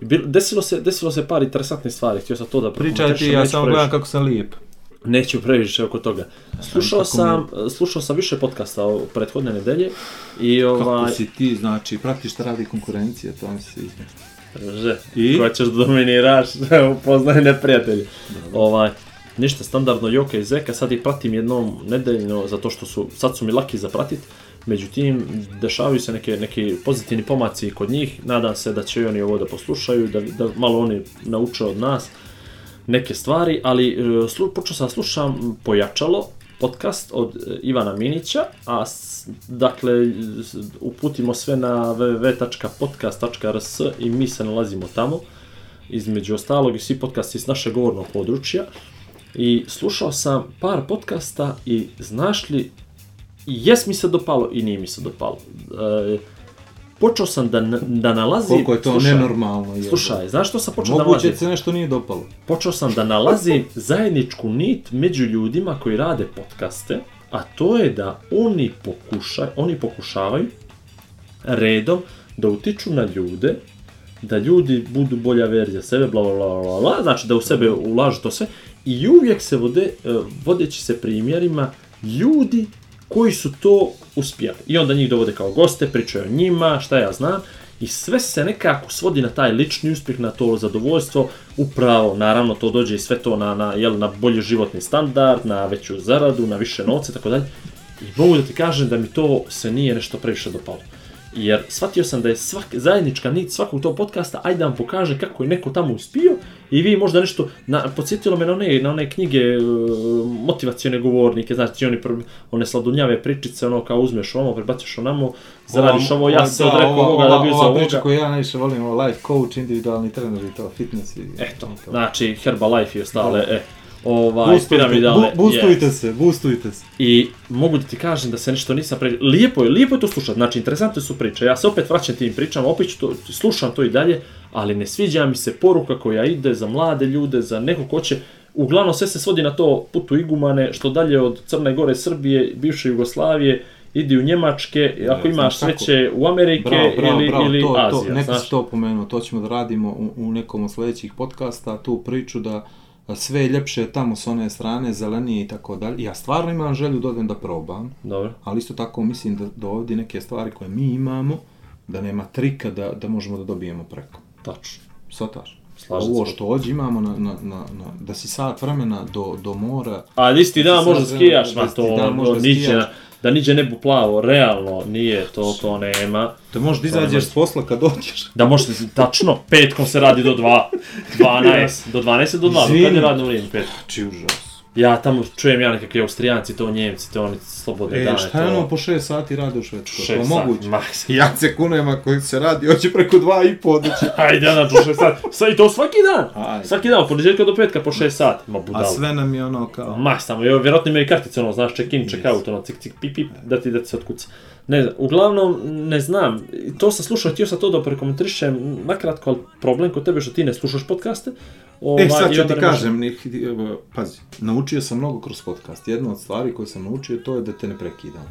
bil- desilo se, desilo se par interesantnih stvari, htio sam to da Pričaj ti, ja samo gledam kako sam lijep. Neću previše oko toga. Slušao kako sam, slušao sam više podcasta o prethodne nedelje i Kako ovaj, si ti, znači, pratiš šta radi konkurencija, to mi se sviđa. Že, I? ko ćeš da dominiraš, upoznaj neprijatelji. Ovaj, ništa standardno Joka i Zeka, sad ih pratim jednom nedeljno zato što su, sad su mi laki za pratit, međutim, dešavaju se neke, neki pozitivni pomaci kod njih, nadam se da će oni ovo da poslušaju, da, da malo oni nauče od nas neke stvari, ali e, slu, počeo sam da slušam Pojačalo, podcast od e, Ivana Minića, a dakle uputimo sve na www.podcast.rs i mi se nalazimo tamo, između ostalog i svi podcasti s našeg govornog područja. I slušao sam par podcasta i znaš li, jes mi se dopalo i nije mi se dopalo. E, počeo sam da, da nalazim... Koliko je to slušaj, nenormalno. jebote. Slušaj, znaš što sam počeo da Moguće nalazim? da se nešto nije dopalo. počeo sam da nalazim zajedničku nit među ljudima koji rade podcaste, a to je da oni, pokušaj, oni pokušavaju redom da utiču na ljude, da ljudi budu bolja verzija sebe, bla, bla, bla, bla, bla, znači da u sebe ulažu to sve i uvijek se vode, e, vodeći se primjerima ljudi koji su to uspjeli. I onda njih dovode kao goste, pričaju o njima, šta ja znam, i sve se nekako svodi na taj lični uspjeh, na to zadovoljstvo, upravo, naravno, to dođe i sve to na, na, jel, na bolji životni standard, na veću zaradu, na više novca, tako dalje. I mogu da ti kažem da mi to se nije nešto previše dopalo. Jer shvatio sam da je svak, zajednička nit svakog tog podcasta, ajde da vam pokaže kako je neko tamo uspio i vi možda nešto, na, podsjetilo me na one, na one knjige e, motivacione govornike, znači oni one sladunjave pričice, ono kao uzmeš ovo, prebaciš onamo, zaradiš ovo, ja sam se odrekao ovoga da bi za Ova priča ovoga. koju ja najviše volim, ovo life coach, individualni trener i to, fitness i... Eto, i to. znači Herbalife i ostale, e, ovaj, Boostujte, piramidalne, bu- boostujte yes. se, boostujte se. I mogu da ti kažem da se nešto nisam pre... Lijepo je, lijepo je to slušati, znači interesantne su priče. Ja se opet vraćam tim pričama, opet ću to, slušam to i dalje, ali ne sviđa mi se poruka koja ide za mlade ljude, za neko ko će... Uglavnom sve se svodi na to putu igumane, što dalje od Crne Gore, Srbije, bivše Jugoslavije, idi u Njemačke, ako Ne, imaš sreće u Amerike Bravo, bravo, ili, bravo, ili to, Azija, to, neko znaš. si to pomenuo, to ćemo da radimo u, u nekom od sljedećih podcasta, tu priču da sve je ljepše tamo s one strane, zelenije i tako dalje. Ja stvarno imam želju da odem da probam, Dobro. ali isto tako mislim da, da ovdje neke stvari koje mi imamo, da nema trika da, da možemo da dobijemo preko. Tačno. Svataš? Slažem. Ovo što ovdje imamo, na, na, na, na, da si sat vremena do, do mora, A isti dan Sad možda skijaš, da ma isti to, to možda skijaš. Da niđe ne bu plavo, realno nije, to, to nema. da možeš da izađeš s posla kad dođeš. Da možete, tačno, petkom se radi do 2, 12, do 12 do 2, do kad je radno vrijeme, pet. Či užas. Ja tamo čujem ja nekakvi austrijanci, to njemci, to oni slobodne E, dane. šta je to... ono po 6 sati rade u Švedskoj? Šest To sati, moguće? maks. Ja se kunem ako se radi, hoće preko dva i po doći. Ajde, ja po 6 sati. Sa, I to svaki dan. Ajde. Svaki dan, od ponedjeljka do petka po 6 sati. Ma budalo. A sve nam je ono kao... Ma, samo, jo, vjerojatno imaju kartice, ono, znaš, check-in, check-out, ono, cik, cik, pip, pip, da ti, da ti se otkuca. Ne znam, uglavnom, ne znam, to sam slušao, htio sam to da prekomentarišem, nakratko, ali problem kod tebe što ti ne slušaš podcaste. Ovaj, E, sad i ću ti kažem, evo, pazi, naučio sam mnogo kroz podcast. Jedna od stvari koje sam naučio to je da te ne prekidam.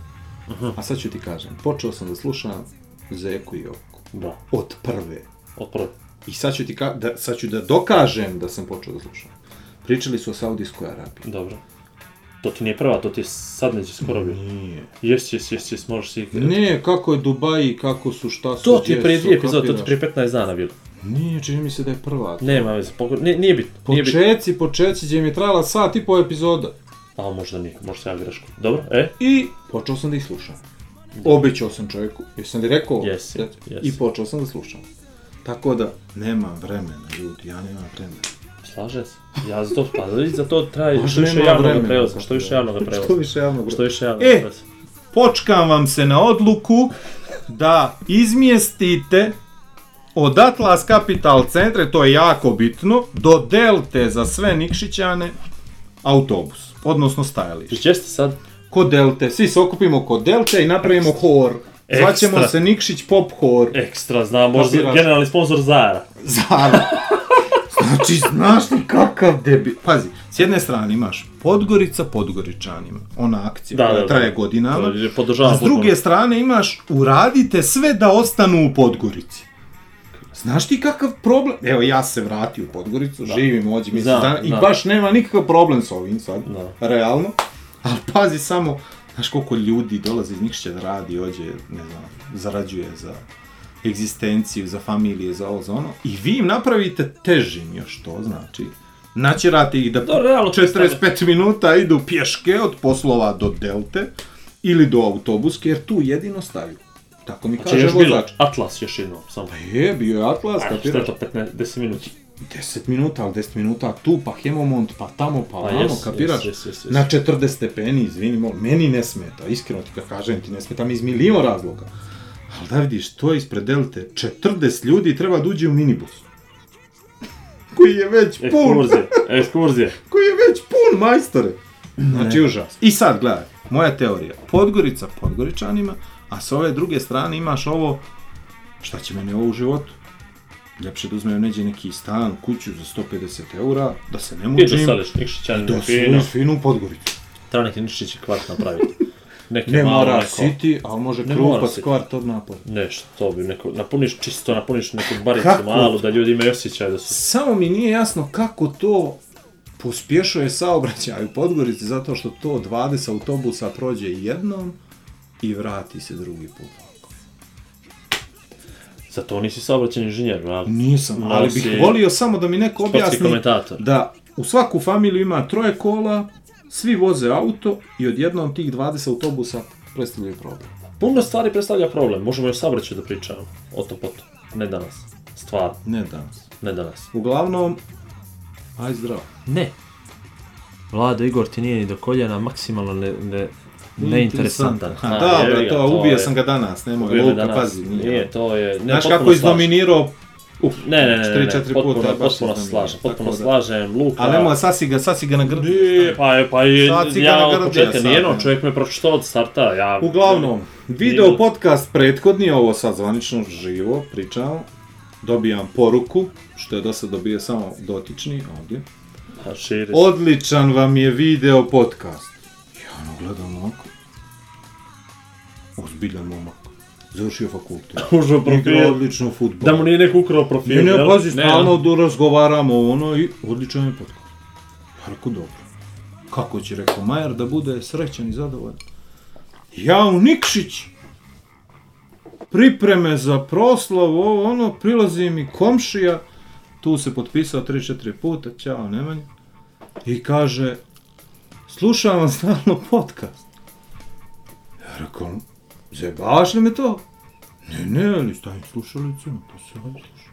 A sad ću ti kažem, počeo sam da slušam Zeku i Joku. Da, Od prve. otpravo. I sad ću, ti ka da, sad ću da dokažem da sam počeo da slušam. Pričali su o Saudijskoj Arabiji. Dobro. To ti nije prva, to ti je sad neće skoro bio. Nije. Jes, jes, jes, jes, možeš si... Ne, kako je Dubaj, kako su, šta su, To ti je prije dvije epizode, to ti prije 15 dana bilo. Nije, čini mi se da je prva. Nema veze, poko- nije, nije bitno, nije bitno. Počeci, gdje mi je trajala sat i po epizoda. A možda nije, možda sam ja greško. Dobro, e? I počeo sam da ih slušam. Obećao sam čovjeku, jesam li rekao? Jesi, Reci. jesi. I počeo sam da slušam. Tako da, nemam vremena, ljudi, ja nemam vremena. Slaže se. Ja za to, pa za to traje što više javnog vremena. prevoza, što više javnog Što prevoza. više javnog Što više javnog E, počkam vam se na odluku da izmjestite od Atlas Capital centre, to je jako bitno, do Delte za sve Nikšićane autobus, odnosno stajalište. Gdje ste sad? Kod Delte, svi se okupimo kod Delte i napravimo hor. Zvaćemo se Nikšić Pop Hor. Ekstra, znam, možda generalni sponsor Zara. Zara. Znači, znaš ti kakav debil. Pazi, s jedne strane imaš Podgorica Podgoričanima, ona akcija Da, koja da, da. traje godinama. To je, podržavam A s druge strane imaš, uradite sve da ostanu u Podgorici. Znaš ti kakav problem? Evo ja se vratio u Podgoricu, živim ovdje mjesec Znam, dana i baš nema nikakav problem s ovim sad, Da. realno. Ali pazi samo, znaš koliko ljudi dolazi iz Nikšića da radi ovdje, ne znam, zarađuje za egzistenciju, za familije, za ovo, za ono. I vi im napravite težim još to, znači. Načerate ih da Da, realno, 45 minuta idu pješke od poslova do Delte ili do autobuske, jer tu jedino staju. Tako mi kaže još bilo vozač. Atlas još jednom, samo. Je, bio je Atlas, A, šta kapiraš? je to, 15, 10 minuta? 10 minuta, ali 10 minuta tu, pa Hemomont, pa tamo, pa Pa vamo, kapiraš? jes, jes, jes, jes. Na 40 stepeni, izvini, mo- meni ne smeta, iskreno ti kad kažem ti ne smeta mi iz milion razloga. Ali da vidiš, to je ispred Delte, 40 ljudi treba da uđe u minibus. Koji je već pun, Ekskurzije, ekskurzije. koji je već pun, majstore. Znači, užas. I sad, gledaj, moja teorija. Podgorica Podgoričanima, a sa ove druge strane imaš ovo, šta će meni ovo u životu? Ljepše da uzmem neđe neki stan, kuću za 150 eura, da se ne Ti da mučim, sališ Nikšićanin da fino. se finu Podgoricu. Treba neki Nikšići kvart napraviti. Neki Ne mora neko- City, ali može Ne krupac kvart od napolja. Nešto, to bi neko, napuniš čisto, napuniš neku baricu Kako? malu, da ljudi imaju osjećaj da su... Samo mi nije jasno kako to pospješuje saobraćaj u Podgorici, zato što to 20 autobusa prođe jednom i vrati se drugi put. Zato nisi saobraćen inženjer, bravo. Nisam, Malo ali bih volio samo da mi neko objasni da u svaku familiju ima troje kola, svi voze auto i odjednom tih 20 autobusa predstavljaju problem. Puno stvari predstavlja problem, možemo i o saobraćaju da pričamo, o tom potom. Ne danas, stvarno, Ne danas. ne danas. Uglavnom, aj zdravo. Ne. Vlado Igor ti nije ni do koljena, maksimalno ne, ne, neinteresantan. Ha, A, dobro, jebi ga, to, ubio je- sam ga danas, nemoj, Luka, danas. pazi. Nije. Nije, to je... Ne, Znaš kako slažem. izdominirao, uf, Ne, ne, ne, ne, ne, 3-4 potpuno, puta, potpuno izdominirao. slažem, potpuno da- slažem, Luka... ali nemoj, sad si ga, sad si ga nagrdio. Je, pa je, pa je, ja od početka, nijedno, ne. čovjek me pročitao od starta, ja... Uglavnom, video Nije- podcast prethodni, ovo sad zvanično živo, pričamo, dobijam poruku, što je do sad dobio samo dotični, ovdje. A širi. Odličan vam je video podcast. Ja ono gledam ovako. Ozbiljan momak. Završio fakultet. Užo Igra profil. odlično futbol. Da mu nije neko ukrao profil, Ne, ne, jel? pazi, Ne, stalno do razgovaramo ono i odličan je podcast. Ja rekao, dobro. Kako će, rekao Majer, da bude srećan i zadovoljan? Ja u Nikšić, pripreme za proslavu, ovo ono, prilazi mi komšija, tu se potpisao 3-4 puta, ćao Nemanja, i kaže, slušam vam stalno podcast. Ja rekao, li me to? Ne, ne, ali stavim slušalicu, to se ovaj sluša.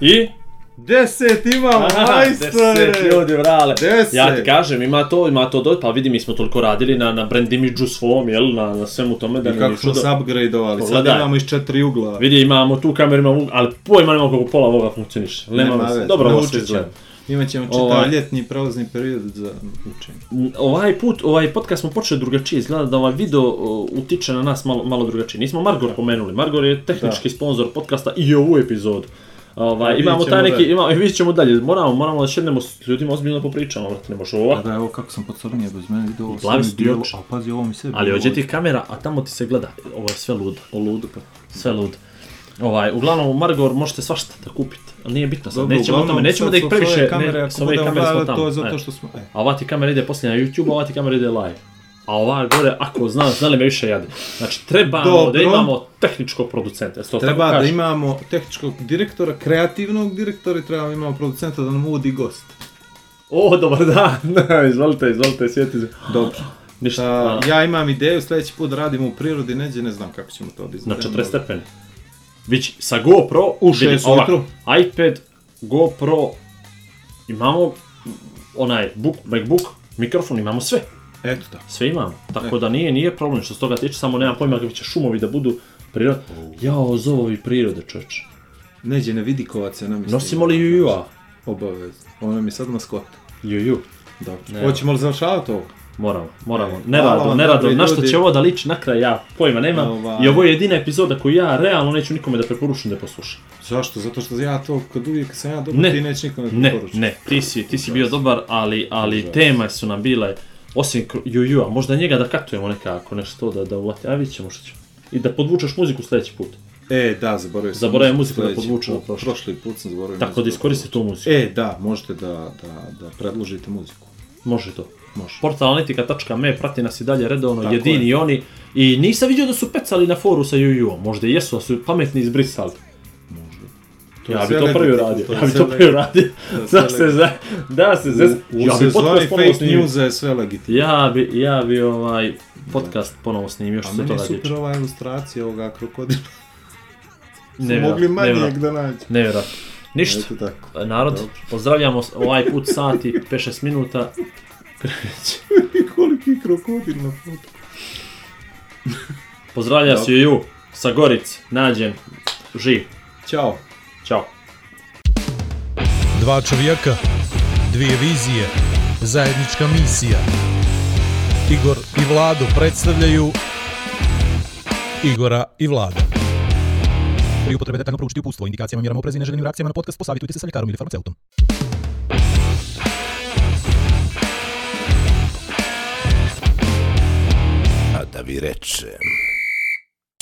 I? Deset imamo, majstore! Deset ljudi, vrale. Deset. Ja ti kažem, ima to, ima to, do... pa vidi, mi smo toliko radili na, na brand imidžu svom, jel, na, na svemu tome, da I kako smo se upgradeovali, sad imamo iz četiri ugla. Vidi, imamo tu kameru, imamo, ali pojma nemamo kako pola ovoga funkcioniše. Nema, Nema veze, Dobro, naučit ćemo. Izgleda. Imat ćemo čitav Ovaj. ljetni period za učenje. Ovaj put, ovaj podcast smo počeli drugačije, izgleda da ovaj video o, utiče na nas malo, malo drugačije. Nismo Margor pomenuli, Margor je tehnički sponsor podcasta i ovu epizodu. Ovaj, imamo taj neki, dalje. ima, vidjet ćemo dalje, moramo, moramo da šednemo s ljudima ozbiljno da popričamo, brate, ne može ovako. Da, evo kako sam podcrnio bez mene, vidio ovo mi bijelo, još. a pazi ovo mi sve Ali ođe ti kamera, a tamo ti se gleda, ovo je sve ludo, o ludo, sve ludo. Ovaj, uglavnom u Margor možete svašta da kupite, ali nije bitno sad, Dobro, nećemo o tome, nećemo da ih previše, kamere, ne, s ove kamere smo tamo. To je zato e. što smo, e. A ova ti kamera ide poslije na YouTube, a ova ti kamera ide live. A ova gore, ako zna, znali me više jade. Znači, trebamo Dobro. da imamo tehničkog producenta. Tako Treba da imamo tehničkog direktora, kreativnog direktora i treba da imamo producenta da nam uvodi gost. O, dobar dan. Da, izvolite, izvolite, sjeti se. Dobro. Ništa. A, ja imam ideju, sljedeći put da radimo u prirodi, neđe, ne znam kako ćemo to da na izvedemo. 40 stepeni. Vić, sa GoPro, U vidi, šest ovako, ujutru. iPad, GoPro, imamo onaj book, MacBook, mikrofon, imamo sve. Eto da. Sve imamo. Tako da nije, nije problem što s toga tiče, samo nemam pojma kako će šumovi da budu prirod. Jao, zovovi prirode, čovječe. Neđe ne vidi kovac, ja nam Nosimo li Juju-a? Obavezno. Ono mi sad maskot. Juju. Dobro. Hoćemo li završavati ovo? Moramo, moramo. Hvala Nerado, nerado. Na što će ovo da liči na kraj, ja pojma nemam. Ovaj. I ovo je jedina epizoda koju ja realno neću nikome da preporučim da posluša. Zašto? Zato što ja to, kad uvijek kad sam ja dobar, Ne. ti neće nikom da Ne, preporučim. ne, ti si, ti si bio dobar, ali, ali teme su nam bile, osim Juju, a možda njega da katujemo nekako, nešto da, da ulati, a vidit ćemo što ćemo. I da podvučeš muziku sljedeći put. E, da, zaboravio sam. Zaboravio muziku da podvučemo prošli. Prošli put sam zaboravio Tako da muziku iskoristi tu muziku. E, da, možete da, da, da predložite muziku. Može to. Može. Portal analitika.me prati nas i dalje redovno, Tako jedini je. oni. I nisam vidio da su pecali na foru sa Juju, možda i jesu, ali su pametni izbrisali. To Ja bi to prvi uradio, to ja bi to prvi uradio. To Da se za, da se za, U, u ja bi podcast ponovo snimio. newsa je sve legitimno. Ja bi, ja bi ovaj podcast ponovo snimio što A se meni je super ova ilustracija ovoga krokodila. Nevjerojatno, mogli manijeg da nađu. Nevjerojatno. Ništa, narod, pozdravljamo ovaj put sati, 5-6 minuta. Kreće. Koliki krokodil na fotu. Pozdravlja Dobro. se Juju sa Goric, nađen, živ. Ćao. Ćao. Dva čovjeka, dvije vizije, zajednička misija. Igor i Vlado predstavljaju Igora i Vlada. Pri upotrebi detaljno proučiti upustvo, indikacijama, mjerama oprezi i neželjenim reakcijama na podcast posavitujte se sa ljekarom ili farmaceutom. A da vi rečem.